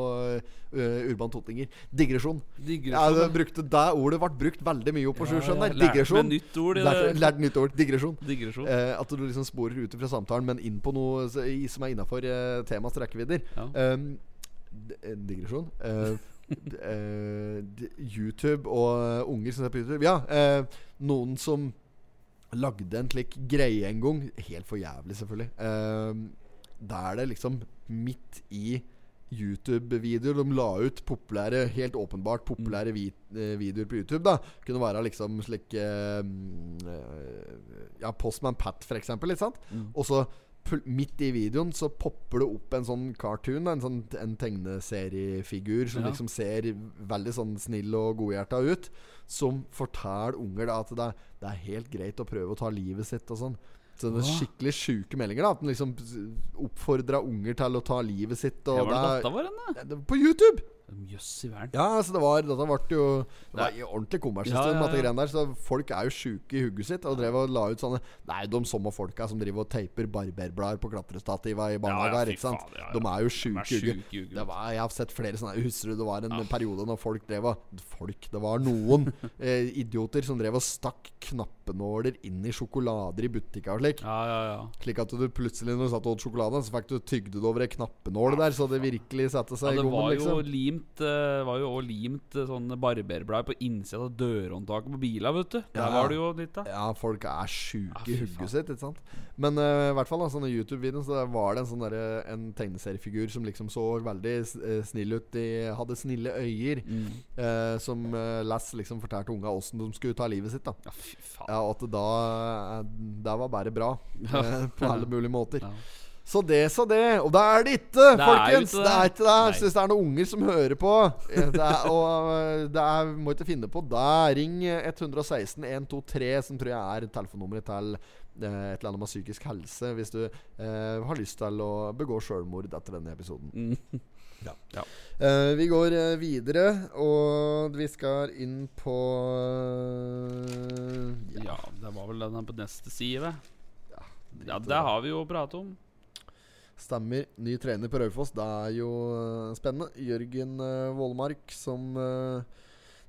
uh, Urban Tottinger? Digresjon. Digresjon. det brukte Det ordet ble brukt veldig mye oppå Ja, ja, Digresjon. nytt ord i Lærte, lærte nytt ord. Digresjon. Digresjon. Eh, at du liksom sporer ut fra samtalen, men inn på noe som er innafor eh, temaets rekkevidder. Ja. Um, eh, digresjon. Eh, eh, d- YouTube og uh, unger som ser på YouTube. Ja, eh, noen som lagde en slik greie en gang. Helt for jævlig, selvfølgelig. Uh, der det liksom midt i YouTube-videoer. De la ut populære, helt åpenbart populære vi, eh, videoer på YouTube. da Kunne være liksom slik uh, eh, Ja, Postman Pat, for eksempel. Ikke sant? Og så midt i videoen så popper det opp en sånn cartoon, en sånn en tegneseriefigur som Ja. liksom ser veldig sånn snill og godhjerta ut. Som forteller unger da at det er, det er helt greit å prøve å ta livet sitt og sånn. Så det er skikkelig sjuke meldinger. da At den liksom oppfordra unger til å ta livet sitt. Ja, Og var det det dette var en, da? er, er på YouTube! Jøss i verden. Ja, altså det var Dette ble jo Det var ordentlig kommersielt Ja, ja, ja. Så folk er jo sjuke i hugget sitt Og drev og la ut sånne jo de samme folka som driver og teiper barberblader på klatrestativa i barnehager. ikke sant? De er jo sjuke i hugget. jeg har sett flere sånne Husker du det var en periode når folk drev og Folk, det var noen eh, idioter som drev og stakk knappenåler inn i sjokolader i butikker og slik. Ja, ja, ja. Slik at du plutselig når du satt og åt sjokolade, så fikk du tygd det over ei knappenål der, så det virkelig satte seg ja i det gommen, var jo liksom. limt eh, Var jo også limt eh, sånne barberblad på innsida av dørhåndtaket på bila, vet du. Der Ja. var det jo litt, da. Ja, folk er sjuke i hugget sitt, ikke sant. Men uh, i hvert fall da, sånne YouTube-videoer, så var det en sånn derre En tegneseriefigur som liksom så veldig eh, snill ut. De hadde snille øyer. Mm. uh, som uh, Les liksom fortalte unga åssen de skulle ta livet sitt. da Ja, fy faen. Ja, at det da eh, Det var bare bra. eh, på alle mulige måter. Så det, så det. Og det er det ikke, Det er folkens! ikke det er ikke det. Så hvis det er noen unger som hører på, eh, det er, og det er, må ikke finne på det, ring 116 123, som tror jeg er telefonnummeret til et eller annet med psykisk helse, hvis du eh, har lyst til å begå sjølmord etter denne episoden. Mm. Ja. Ja. Uh, vi går eh, videre, og vi skal inn på uh, Ja, det var vel den på neste side. Ja, Ja, det har vi jo pratet om. Stemmer. Ny trener på Raufoss. Det er jo spennende. Jørgen uh, Vollmark som uh,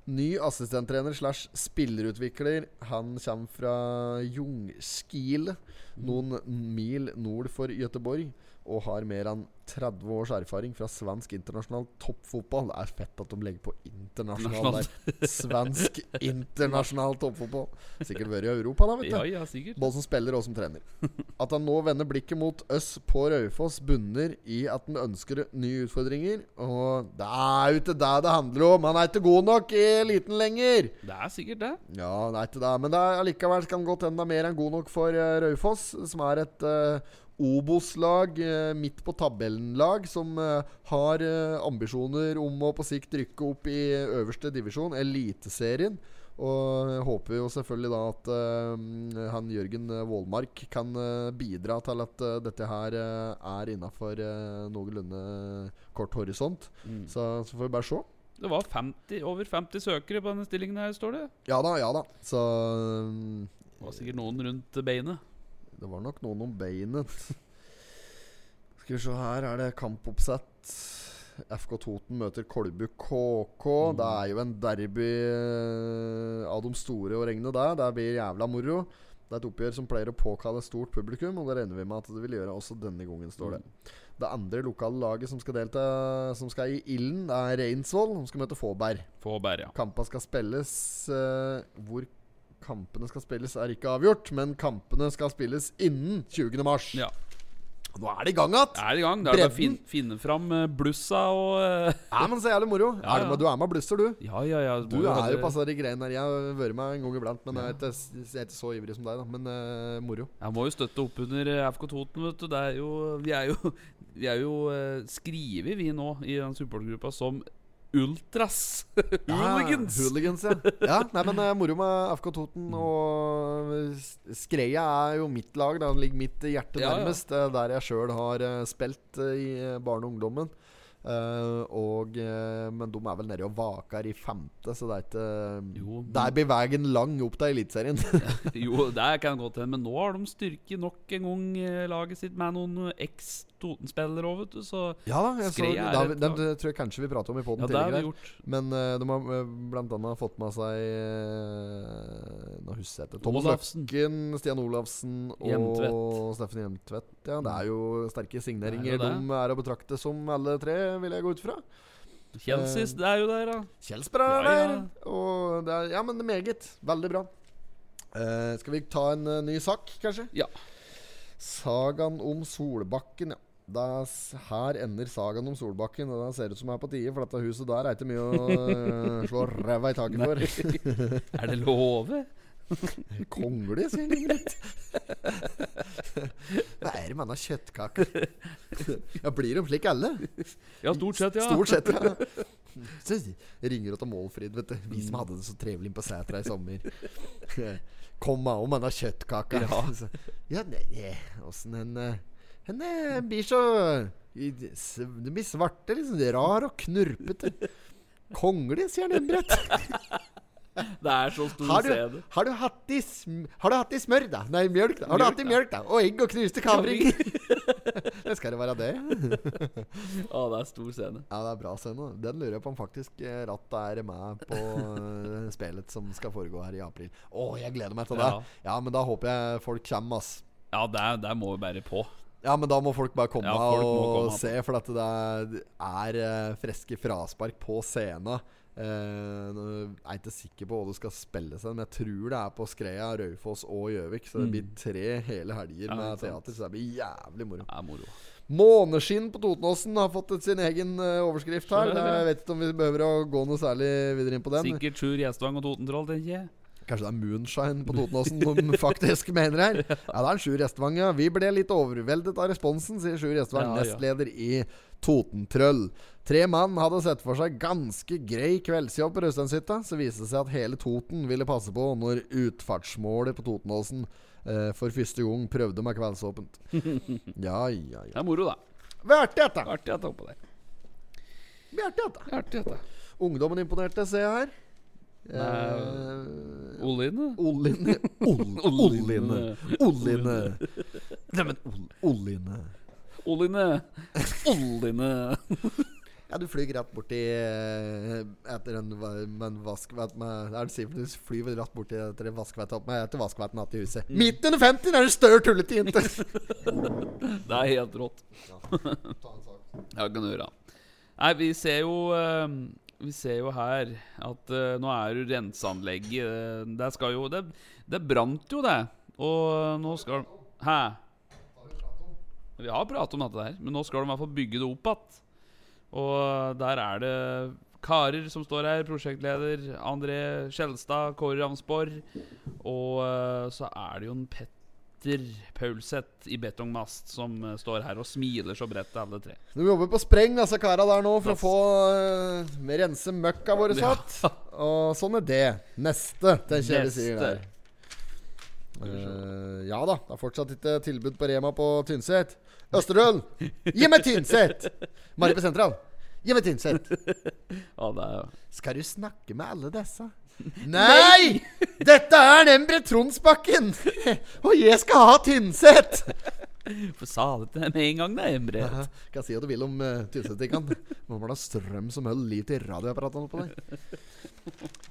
ny assistenttrener slash spillerutvikler. Han kommer fra Jungskile, noen mil nord for Gøteborg. Og har mer enn 30 års erfaring fra svensk internasjonal toppfotball. Det er fett at de legger på internasjonal der. Svensk internasjonal toppfotball. Sikkert vært i Europa, da, vet du. Ja, ja. Både som spiller og som trener. At han nå vender blikket mot oss på Raufoss, bunner i at han ønsker nye utfordringer. Og det er jo ikke det det handler om. Han er ikke god nok i eliten lenger. Det er sikkert det. Ja, det er ikke det. Men det er allikevel han godt enda er mer enn god nok for uh, Raufoss, som er et uh, Obos-lag, eh, midt på tabellen-lag, som eh, har eh, ambisjoner om å på sikt rykke opp i øverste divisjon, Eliteserien. Og jeg håper jo selvfølgelig da at uh, han Jørgen Vålmark kan uh, bidra til at uh, dette her er innafor uh, noenlunde kort horisont. Mm. Så, så får vi bare se. Det var 50, over 50 søkere på denne stillingen her, står det. Ja da, ja da. Så um, Det var sikkert noen rundt beinet. Det var nok noen om beinet. Skal vi se her, er det kampoppsett. FK Toten møter Kolbu KK. Det er jo en derby eh, av de store å regne, der. Det blir jævla moro. Det er et oppgjør som pleier å påkalle stort publikum, og det regner vi med at det vil gjøre også denne gangen, står det. Det andre lokale laget som skal delta Som skal i ilden, er Reinsvoll. De skal møte Fåberg. Fåberg ja. Kampa skal spilles uh, Hvor kampene skal spilles, er ikke avgjort, men kampene skal spilles innen 20. mars. ja. Nå er det i gang igjen! Er det i gang? Det er bare å fin, finne fram eh, blussa og eh, Ja, men så jævlig moro. Ja, Er du, med, du er med blusser, du. Ja, ja, ja. Du må er jo det- på de greiene der. Jeg har vært med en gang iblant, men jeg, er ikke, jeg er ikke så ivrig som deg, da. Men uh, moro. Jeg må jo støtte opp under FK Toten, vet du. Det er jo, vi er jo, vi er jo uh, skrevet, vi nå, i den supportergruppa som Ultras. Hooligans. Ja, hooligans, ja. ja nei, men uh, moro med FK Toten. Og Skreia er jo mitt lag. Da. Det ligger mitt hjerte Ja, ja. nærmest. eh, Der jeg sjøl har uh, spilt uh, i eh, barne- og ungdommen. Eh, og, eh, men de er vel nede og vaker i femte, så det er ikke Jo, Der blir veien lang opp til Eliteserien. jo, det kan godt hende, men nå har de styrket nok en gang eh, laget sitt med noen eh, eks-Toten-spillere òg, vet du. Så ja da, jeg så, da, et tror jeg kanskje vi prater om i poden ja, tidligere. Men uh, de har uh, blant annet fått med seg uh, Nå husker jeg ikke. Thomas Olafsen. Løkken, Stian Olafsen og Hjemtvedt. Steffen Hjemtvedt. Ja, det er jo sterke signeringer. Er De er å betrakte som alle tre, vil jeg gå ut fra. Kjelsis, det er jo der, da. Kjelsbra er Ja, der. Og det er, ja, men det meget. Veldig bra. Uh, skal vi ta en uh, ny sak, kanskje? Ja. Sagaen om Solbakken, ja. Da, her ender sagaen om Solbakken, og det ser ut som det er på tide, for dette huset der er ikke mye å uh, slå ræva i taket for. Er det love? Kongle, sier Ingrid. Hva er det med denne kjøttkaken? Ja, blir de slik alle? Ja, stort sett, ja. Stort sett, ja. Så ringer til Målfrid, vet du. Vi som hadde det så trevelig inne på Sætra i sommer. Kom av om denne kjøttkaka. Ja. Ja, åssen en eh, En eh, blir så Du blir svarte, liksom. Rar og knurpete. Kongelig, sier han innbrett. Det er så stor Har du, scene. har du hatt i Har du hatt i smør, da? Nei, mjølk. da Har du hatt i mjølk, da? Og egg og knuste kavringer. Det skal det være det? Å, det er stor scene. Ja, det er bra scene. Den lurer jeg på om faktisk rattet Ratt er med på uh, spillet som skal foregå her i april. Å, jeg gleder meg til det. Ja. Ja, men da håper jeg folk kommer, ass. Ja, der, der må vi bare på. Ja, men da må folk bare komme Ja, folk og komme. se, for at det er, det er eh, friske fraspark på scenen. Jeg nå er ikke sikker på hva du skal spille seg, men jeg tror det er på Skreia, Raufoss og Gjøvik. Så det Mm. blir tre hele helger Ja, med teater, så det blir jævlig moro. Det er moro. Måneskinn på Totenåsen har fått sin egen eh, overskrift her. Er det, ja. Jeg vet ikke om vi behøver å gå noe særlig videre inn på den. Sikkert Sjur Gjestvang og Totentroll, tenker jeg. Kanskje det er moonshine på Totenåsen de faktisk mener her. Ja, det er en Sjur Gjestvang, ja. Vi ble litt overveldet av responsen, sier Sjur Gjestvang, Ja, ja. nestleder i Totentrøll. Tre mann hadde sett for seg ganske grei kveldsjobb på Raustedshytta. Så viste det seg at hele Toten ville passe på når utfartsmålet på Totenåsen eh, for første gang prøvde med kveldsåpent. Ja, ja, ja. Det er moro, da. Artig, dette. Artig dette. Det Artig at det. Ungdommen imponerte, ser jeg her. Eh, Oline? Olline Ol- Olline. Olline. Neimen, Olline. Oline. Oline. Ja, du flyr rett borti eh, etter en, en vaskvett med er det du flyr vel rett borti etter en vaskvett opp med etter vaskvetten igjen i huset. Midt under 50 er det større tullete jente! Det er helt rått. Ja, kan du gjøre. Nei, vi ser jo eh, Vi ser jo her at uh, nå er jo renseanlegget eh, Det skal jo Det, det brant jo, det. Og nå skal Hæ? Vi har pratet om dette der, men nå skal de i hvert fall bygge det opp igjen. Og der er det karer som står her. Prosjektleder André Skjelstad, Kåre Ravnsborg. Og uh, så er det jo en Petter Paulseth i betongmast som eh, står her og smiler så bredt til alle tre. De jobber på spreng, disse kara der nå, for å få uh, rense møkka vår Ja. Og sånn er det. Neste, tenker jeg vi sier der. Uh, ja da, det er fortsatt ikke tilbud på Rema på Tynset. Østerdølen! gi meg Tynset! Mari på Sentral, gi meg Tynset. Ja, Skal du snakke med alle disse? Nei! Dette er Nembre Tronsbakken! Og jeg skal ha Tynset! For sa det til med en gang, da, Embre. Ja, Kan si hva du vil om uh, Tynset-dikkene. Må bare ha strøm som holder liv til radioapparatene på deg.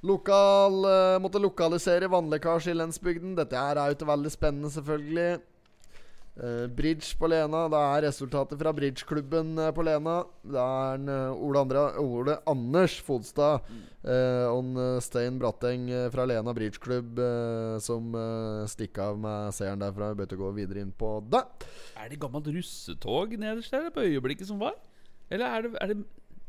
Lokal uh, Måtte lokalisere vannlekkasje i lensbygden. Dette her er jo ikke veldig spennende, selvfølgelig. Eh, bridge på Lena. Det er resultatet fra bridgeklubben eh, på Lena. Det er eh, Ole, Andre, Ole Anders Fodstad mm. og Stein Bratteng fra Lena bridgeklubb som stikker av med seieren derfra. Vi bør gå videre inn på det. Er det gammelt russetog nederst der på øyeblikket som var? Eller er det, er det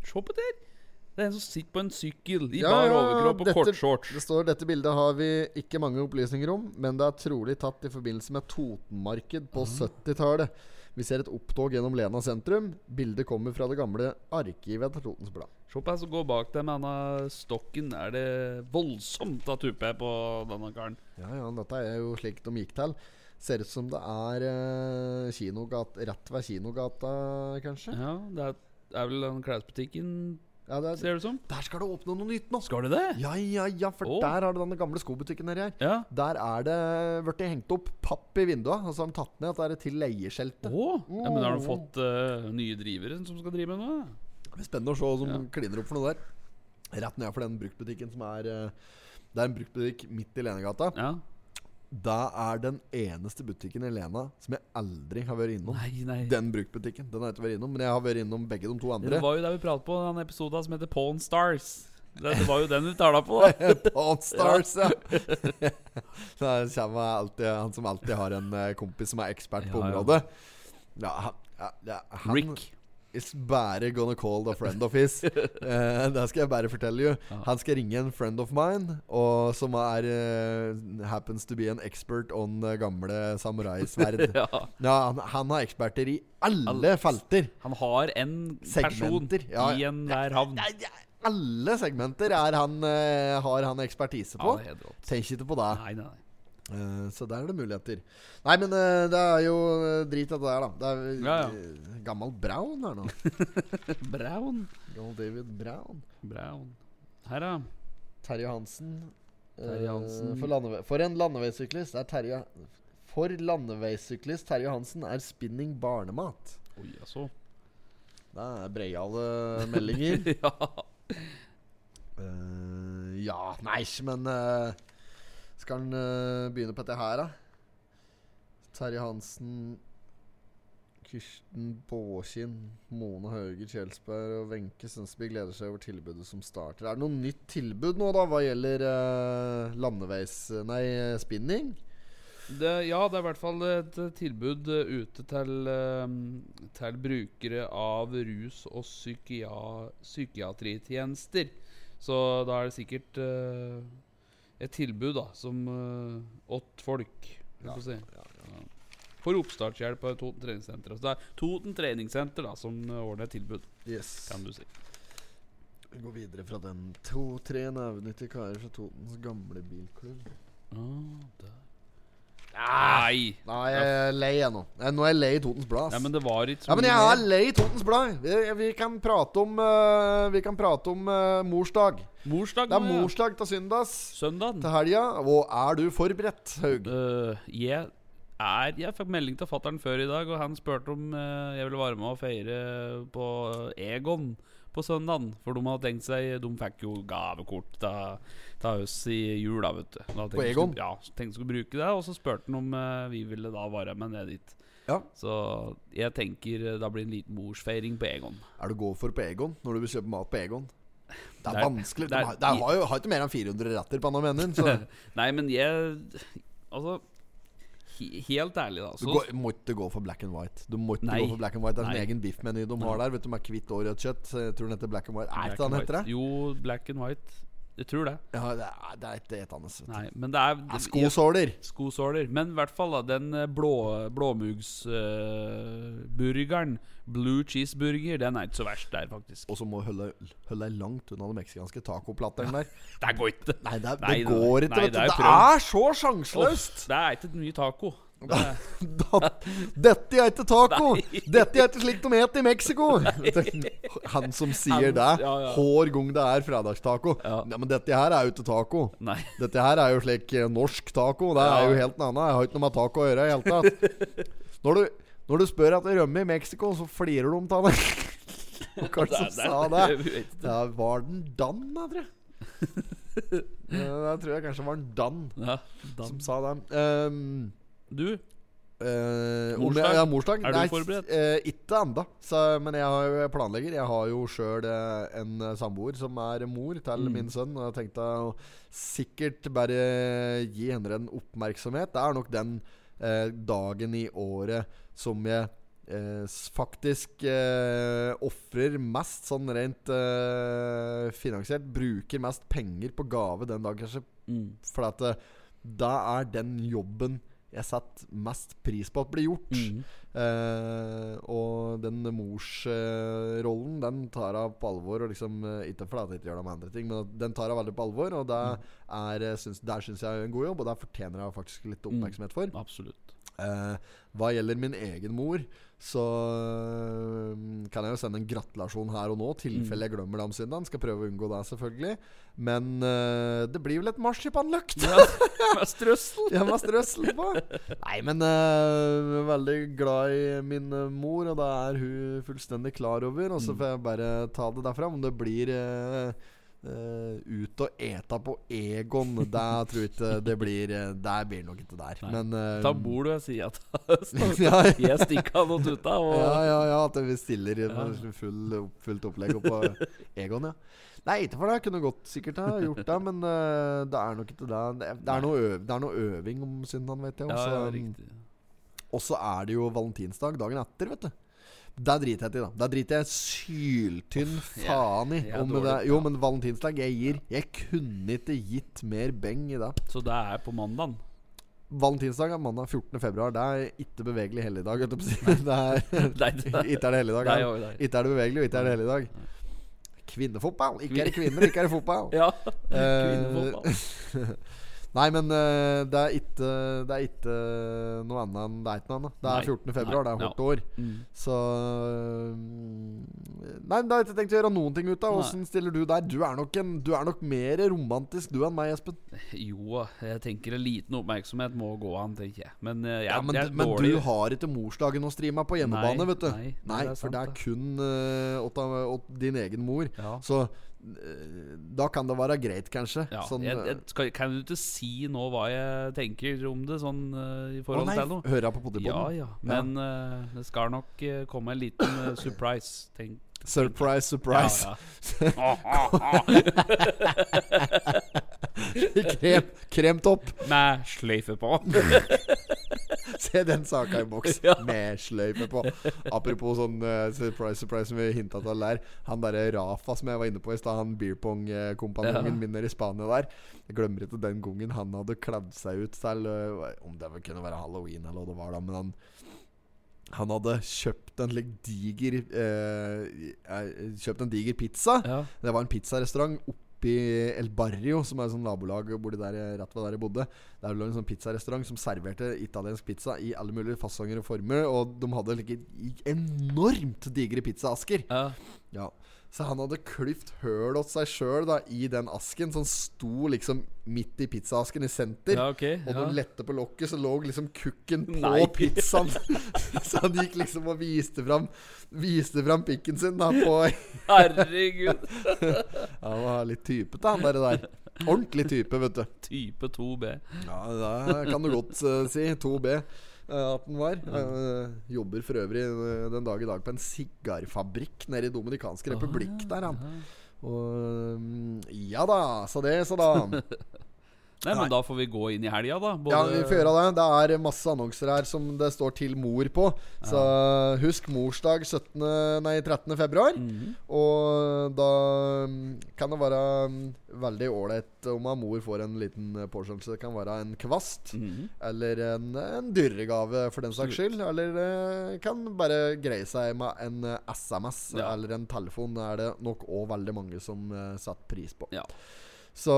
Se på det her! Det er en som sitter på en sykkel i Ja, bar overkropp og kortshorts. Det står dette bildet har vi ikke mange opplysninger om, men det er trolig tatt i forbindelse med Totenmarked på 70-tallet. Vi ser et opptog gjennom Lena sentrum. Bildet kommer fra det gamle arkivet til Totens Blad. Se på jeg som går bak deg med denne stokken. Er det voldsomt av tupe på denne karen? Ja, ja, dette er jo slik de gikk til. Ser ut som det er eh, kinogat, rett ved Kinogata, kanskje. Ja, det er, er vel den klesbutikken, Ja, det er, ser det ut som. der skal det åpne noe nytt nå! Skal det det? Ja, ja, ja, for oh. der har du den gamle skobutikken nedi her. Ja. Der er det blitt hengt opp papp i vinduet. og så har de tatt ned at det er til leieskjeltet. Å, ja, men har de fått uh, nye drivere som skal drive med noe? Det blir spennende å se hva som Ja. kliner opp for noe der. Rett ned for den bruktbutikken som er uh, Det er en bruktbutikk midt i Lenegata. Ja. Det er den eneste butikken i Lena som jeg aldri har vært innom. Nei, nei. Den bruktbutikken. Den har jeg ikke vært innom, men jeg har vært innom begge de to andre. Det var jo der vi pratet på den episoden som heter Pawn Stars. Det, det var jo den vi tala på, da. Pawn Stars, ja. Der kommer alltid han som alltid har en eh, kompis som er ekspert på Ja, området. Ja, han- ja, ja, han Rick. Is bare gonna call a friend of his. uh, det skal jeg bare fortelle you. Han skal ringe en friend of mine, og som er uh, happens to be an expert on gamle samuraisverd. Ja. ja, han, han har eksperter i alle Alle. felter. Han har en person ja. i enhver havn. Ja, ja, alle segmenter er han, uh, har han ekspertise på. Tenk ikke på det. Nei, nei, så der er det muligheter. Nei, men eh, det er jo eh, drit av det der, da. Det er Ja, ja. gammel Brown her nå. Brown. Gammel David Brown. Brown. Her, da. Terje Hansen. Terje Eh, Hansen. for, for en landeveissyklist er Terje For landeveissyklist Terje Hansen er spinning barnemat. Oi, altså. Det er breiale meldinger. ja. Uh, ja, nei, men eh, Skal han uh, begynne på dette her, da? Terje Hansen Kirsten Båkin, Mone Hauger Kjelsberg og Wenche Sønsby gleder seg over tilbudet som starter. Er det noe nytt tilbud nå, da, hva gjelder uh, landeveis... Nei, spinning? Det, ja, det er i hvert fall et tilbud eh, ute til, til brukere av rus- og psykia psykiatritjenester. Så da er det sikkert eh, et tilbud da som uh, åt folk. Ja, si. ja, Ja. For oppstartshjelp på Toten treningssenter. Så det er Toten treningssenter da som eh, ordner et tilbud, Yes. kan du si. Vi går videre fra den. To-tre nevnyttige karer fra Totens gamle bilklubb. Ah, der. Nei! Nei, jeg er lei ennå. nå. Er jeg lei Totens Blad. Nei, men det var ikke så Ja, men jeg er lei Totens Blad. Vi, vi kan prate om uh, Vi kan prate om uh, morsdag. Morsdag Det er nå, ja. morsdag til søndags Søndag. til helga. Og er du forberedt, Haug? Uh, jeg er Jeg fikk melding til fattern før i dag, og han spurte om uh, jeg ville være med og feire på Egon på søndagen. For de hadde tenkt seg De fikk jo gavekort til oss i jula, vet du. På Egon? Ja, tenkte skulle bruke det, og så spurte han om øh, vi ville da være med ned dit. Ja. Så jeg tenker Det da blir en liten morsfeiring på Egon. Er du god for på Egon når du vil kjøpe mat på Egon? Det er, Det er- vanskelig. det De har, de har jo har ikke mer enn 400 retter på Anna Menin. Nei, men jeg Altså Helt ærlig, da. du Så, går, må ikke gå for black and white. Du må ikke Nei. gå for black and white Det er en Nei. egen biffmeny de har der. Vet du Med hvitt og rødt kjøtt. Jeg tror den heter black and white. Er ikke den and heter det? Jo, black and white. Jeg tror det. Ja, det er, det er ikke etende. Nei, men det er Ja, Skosåler. Skosåler. Men i hvert fall da den eh, blå blåmugsburgeren, blue cheeseburger, den er ikke så verst der, faktisk. Og så må du holde, deg langt unna den meksikanske tacoplatteren der. Det går ikke. Nei, det, er, Nei, det går ikke. nei, det er Det er så sjanseløst! det er ikke mye taco. Det Dette er ikke taco! Dette er ikke slik de spiser i Mexico! Han som sier det ja, ja. hver gang det er fredagstaco. Ja. Ja, men dette her er jo ikke taco. nei. Dette her er jo slik eh, norsk taco. Det er jo helt noe annet. Jeg har ikke noe med taco å gjøre i det hele tatt. Når du, når du spør etter rømme i Mexico, så flirer de av deg. Hva var det som sa det? Ja, var den Dan, da, tror jeg? Det tror jeg kanskje var en Dan som sa det. Um, Du, Eh, Morsdag? jeg- Ja, morsdag. Er du Nei, forberedt? eh, ikke ennå. Men jeg har jo planlegger. Jeg har jo sjøl en eh, samboer som er mor til Mm. min sønn. Og jeg tenkte å sikkert bare gi henne en oppmerksomhet. Det er nok den eh, dagen i året som jeg eh, faktisk eh, ofrer mest sånn rent eh, finansielt. Bruker mest penger på gave den dagen, kanskje. mm. For at det er den jobben jeg setter mest pris på at blir gjort. Mm. Eh, og den morsrollen, den tar jeg på alvor. Og liksom, eh, ikke fordi jeg ikke gjør det med andre ting, men den tar jeg veldig på alvor. Og det er, eh, syns, der syns jeg er en god jobb, og der fortjener jeg faktisk litt oppmerksomhet for. Absolutt. Eh, hva gjelder min egen mor, så eh, kan jeg jo sende en gratulasjon her og nå, tilfelle jeg glemmer det om søndagen. Skal prøve å unngå det, selvfølgelig. Men eh, det blir vel et marsipanløkt. Ja, med strøssel. Jeg med strøssel på. Nei, men uh, veldig glad i min mor, og det er hun fullstendig klar over. Og så Mm. får jeg bare ta det derfra. Om det blir uh, ut og eta på Egon, Der tror jeg ikke det blir uh, Der blir det nok ikke der. Nei. Men uh, Da bor du ved sida av. ja, ja. Jeg stikker av noen tuta. Og Ja, ja, ja, at vi stiller Ja. full, fullt opplegg oppå Egon, ja. Nei, ikke for det. Jeg kunne godt sikkert ha gjort det, men uh, det er nok ikke det. Det er, noe, øv, det er noe øving om søndagen, vet jeg. ja, Også, ja, um, riktig. Og så er det jo valentinsdag dagen etter, vet du. Det driter jeg i, da. Det driter jeg syltynn faen i. Ja, Om dårlig det, jo, men valentinsdag Jeg gir Jeg kunne ikke gitt mer beng i dag. Så det er på mandagen. Valentinsdag er mandag 14. februar. Det er ikke bevegelig helligdag. Det er Ikke er det helligdag. Ja. Ikke er det bevegelig, og ikke er det helligdag. Kvinnefotball! Ikke er det kvinner, ikke er det fotball. Ja. Eh, Kvinnefotball. Nei, men uh, det er ikke Det er ikke noe annet enn Det er ikke noe annet. Det er Nei. 14. februar, det er Nei. hvert år. Mm. Så mm, Nei, det har jeg ikke tenkt å gjøre noen ting ut av. Nei. Åssen stiller du der? Du er, nok en, du er nok mer romantisk du enn meg, Espen. Jo, jeg tenker en liten oppmerksomhet må gå an, tenker jeg. Men eh, jeg, Ja, men, jeg men du har ikke morsdagen å streame på hjemmebane, Nei, vet du. nei, Nei, det er for sant, det er kun uh, åt, åt din egen mor. Ja. Så eh, da kan det være greit, kanskje. Ja, Sånn, jeg, eh, jeg skal, kan du ikke si nå hva jeg tenker om det, sånn uh, i forhold nei, til noe? hører jeg på Ja, potipodden? ja. Men uh, det skal nok uh, komme en liten eh, surprise. Tenk. Surprise, surprise. Ja, Krem, kremtopp. Med sløyfe på. Se den saka i boks Ja. med sløyfe på. Apropos sånn uh, surprise, surprise som vi hinta til der. Han derre Rafa som jeg var inne på i stad, han beerpong-kompanjongen Ja. min nede i Spania der. Jeg glemmer ikke den gangen han hadde kledd seg ut til uh, Om det kunne være halloween eller hva det var, da, men han han hadde kjøpt en like, diger eh, Kjøpt en diger pizza. Ja. Det var en pizzarestaurant oppi El Barrio, som er et sånt nabolag borti der, rett ved der jeg bodde. Der lå en sånn pizzarestaurant som serverte italiensk pizza i alle mulige fasonger og former. Og de hadde like enormt digre pizzaasker. Ja. Ja. Så han hadde klyft høl åt seg sjøl i den asken, som sto liksom midt i pizzaasken i senter. ja, ok. Og når han lette på lokket, så lå liksom kukken på Nei. pizzaen. så han gikk liksom og viste fram Viste fram pikken sin da på Herregud. Han var litt typete, han der. der. Ordentlig type, vet du. Type 2B. Ja, det kan du godt uh, si. 2B eh, at den var. Eh, jobber for øvrig eh, den dag i dag på en sigarfabrikk nede i Dominikansk republikk der, han. Og mm, ja da, så det, så da. Nei, men Nei. da får vi gå inn i helga, da. Ja, vi får gjøre det. Det er masse annonser her som det står 'til mor' på. Så husk morsdag 17. Nei, 13. februar. Mhm. Og da mm, kan det være mm, veldig ålreit om mor får en liten eh, påskjønnelse. Det kan være en kvast. Mhm. Eller en, en dyregave, for den saks skyld. Eller eh, kan bare greie seg med en eh, SMS Ja. eller en telefon. Det er det nok òg veldig mange som eh, setter pris på. Ja. Så,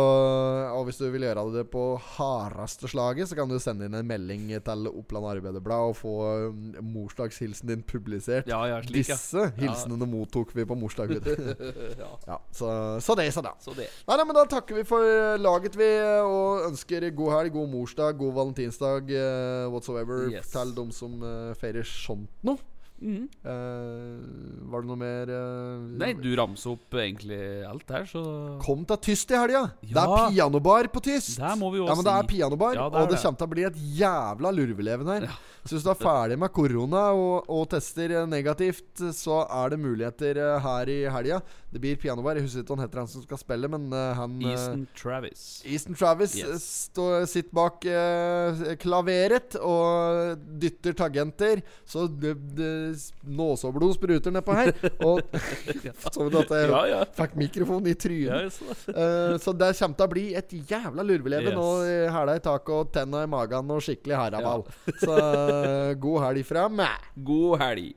og hvis du vil gjøre det på hardeste slaget, så kan du sende inn en melding til Oppland Arbeiderblad og få mm, morsdagshilsen din publisert. ja, ja, slik, ja. Disse hilsenene mottok vi på morsdag. ja. ja, så, så det, så da. Så det. Nei, nei, men Da takker vi for eh, laget, vi, og ønsker god helg, god morsdag, god valentinsdag, uh, whatsoever, Yes. til dem som uh, feirer sånt noe. Eh, var det noe mer uh, Nei, du ramser opp egentlig alt her, så Kom til Tyst i helga! Det er pianobar på Tyst! Der må vi også ja, men det er pianobar, Ja, det er og det det. kommer til å bli et jævla lurveleven her. Så hvis du er ferdig med korona og, og tester negativt, så er det muligheter eh, her i helga. Det blir pianobar. Jeg husker ikke hva han heter, han som skal spille, men uh, han eh, Easton Travis. Easton Travis Yes. eh, står, sitter bak uh, klaveret og dytter tagenter, Så det, det, nåseblod spruter nedpå her. Og så du at jeg Ja, ja. fikk mikrofon i trynet? ja så. Eh, så det kommer til å bli et jævla lurveleve Yes. nå. Hæla i taket og tenna i magen og skikkelig haraball. Så god helg fra meg. God helg.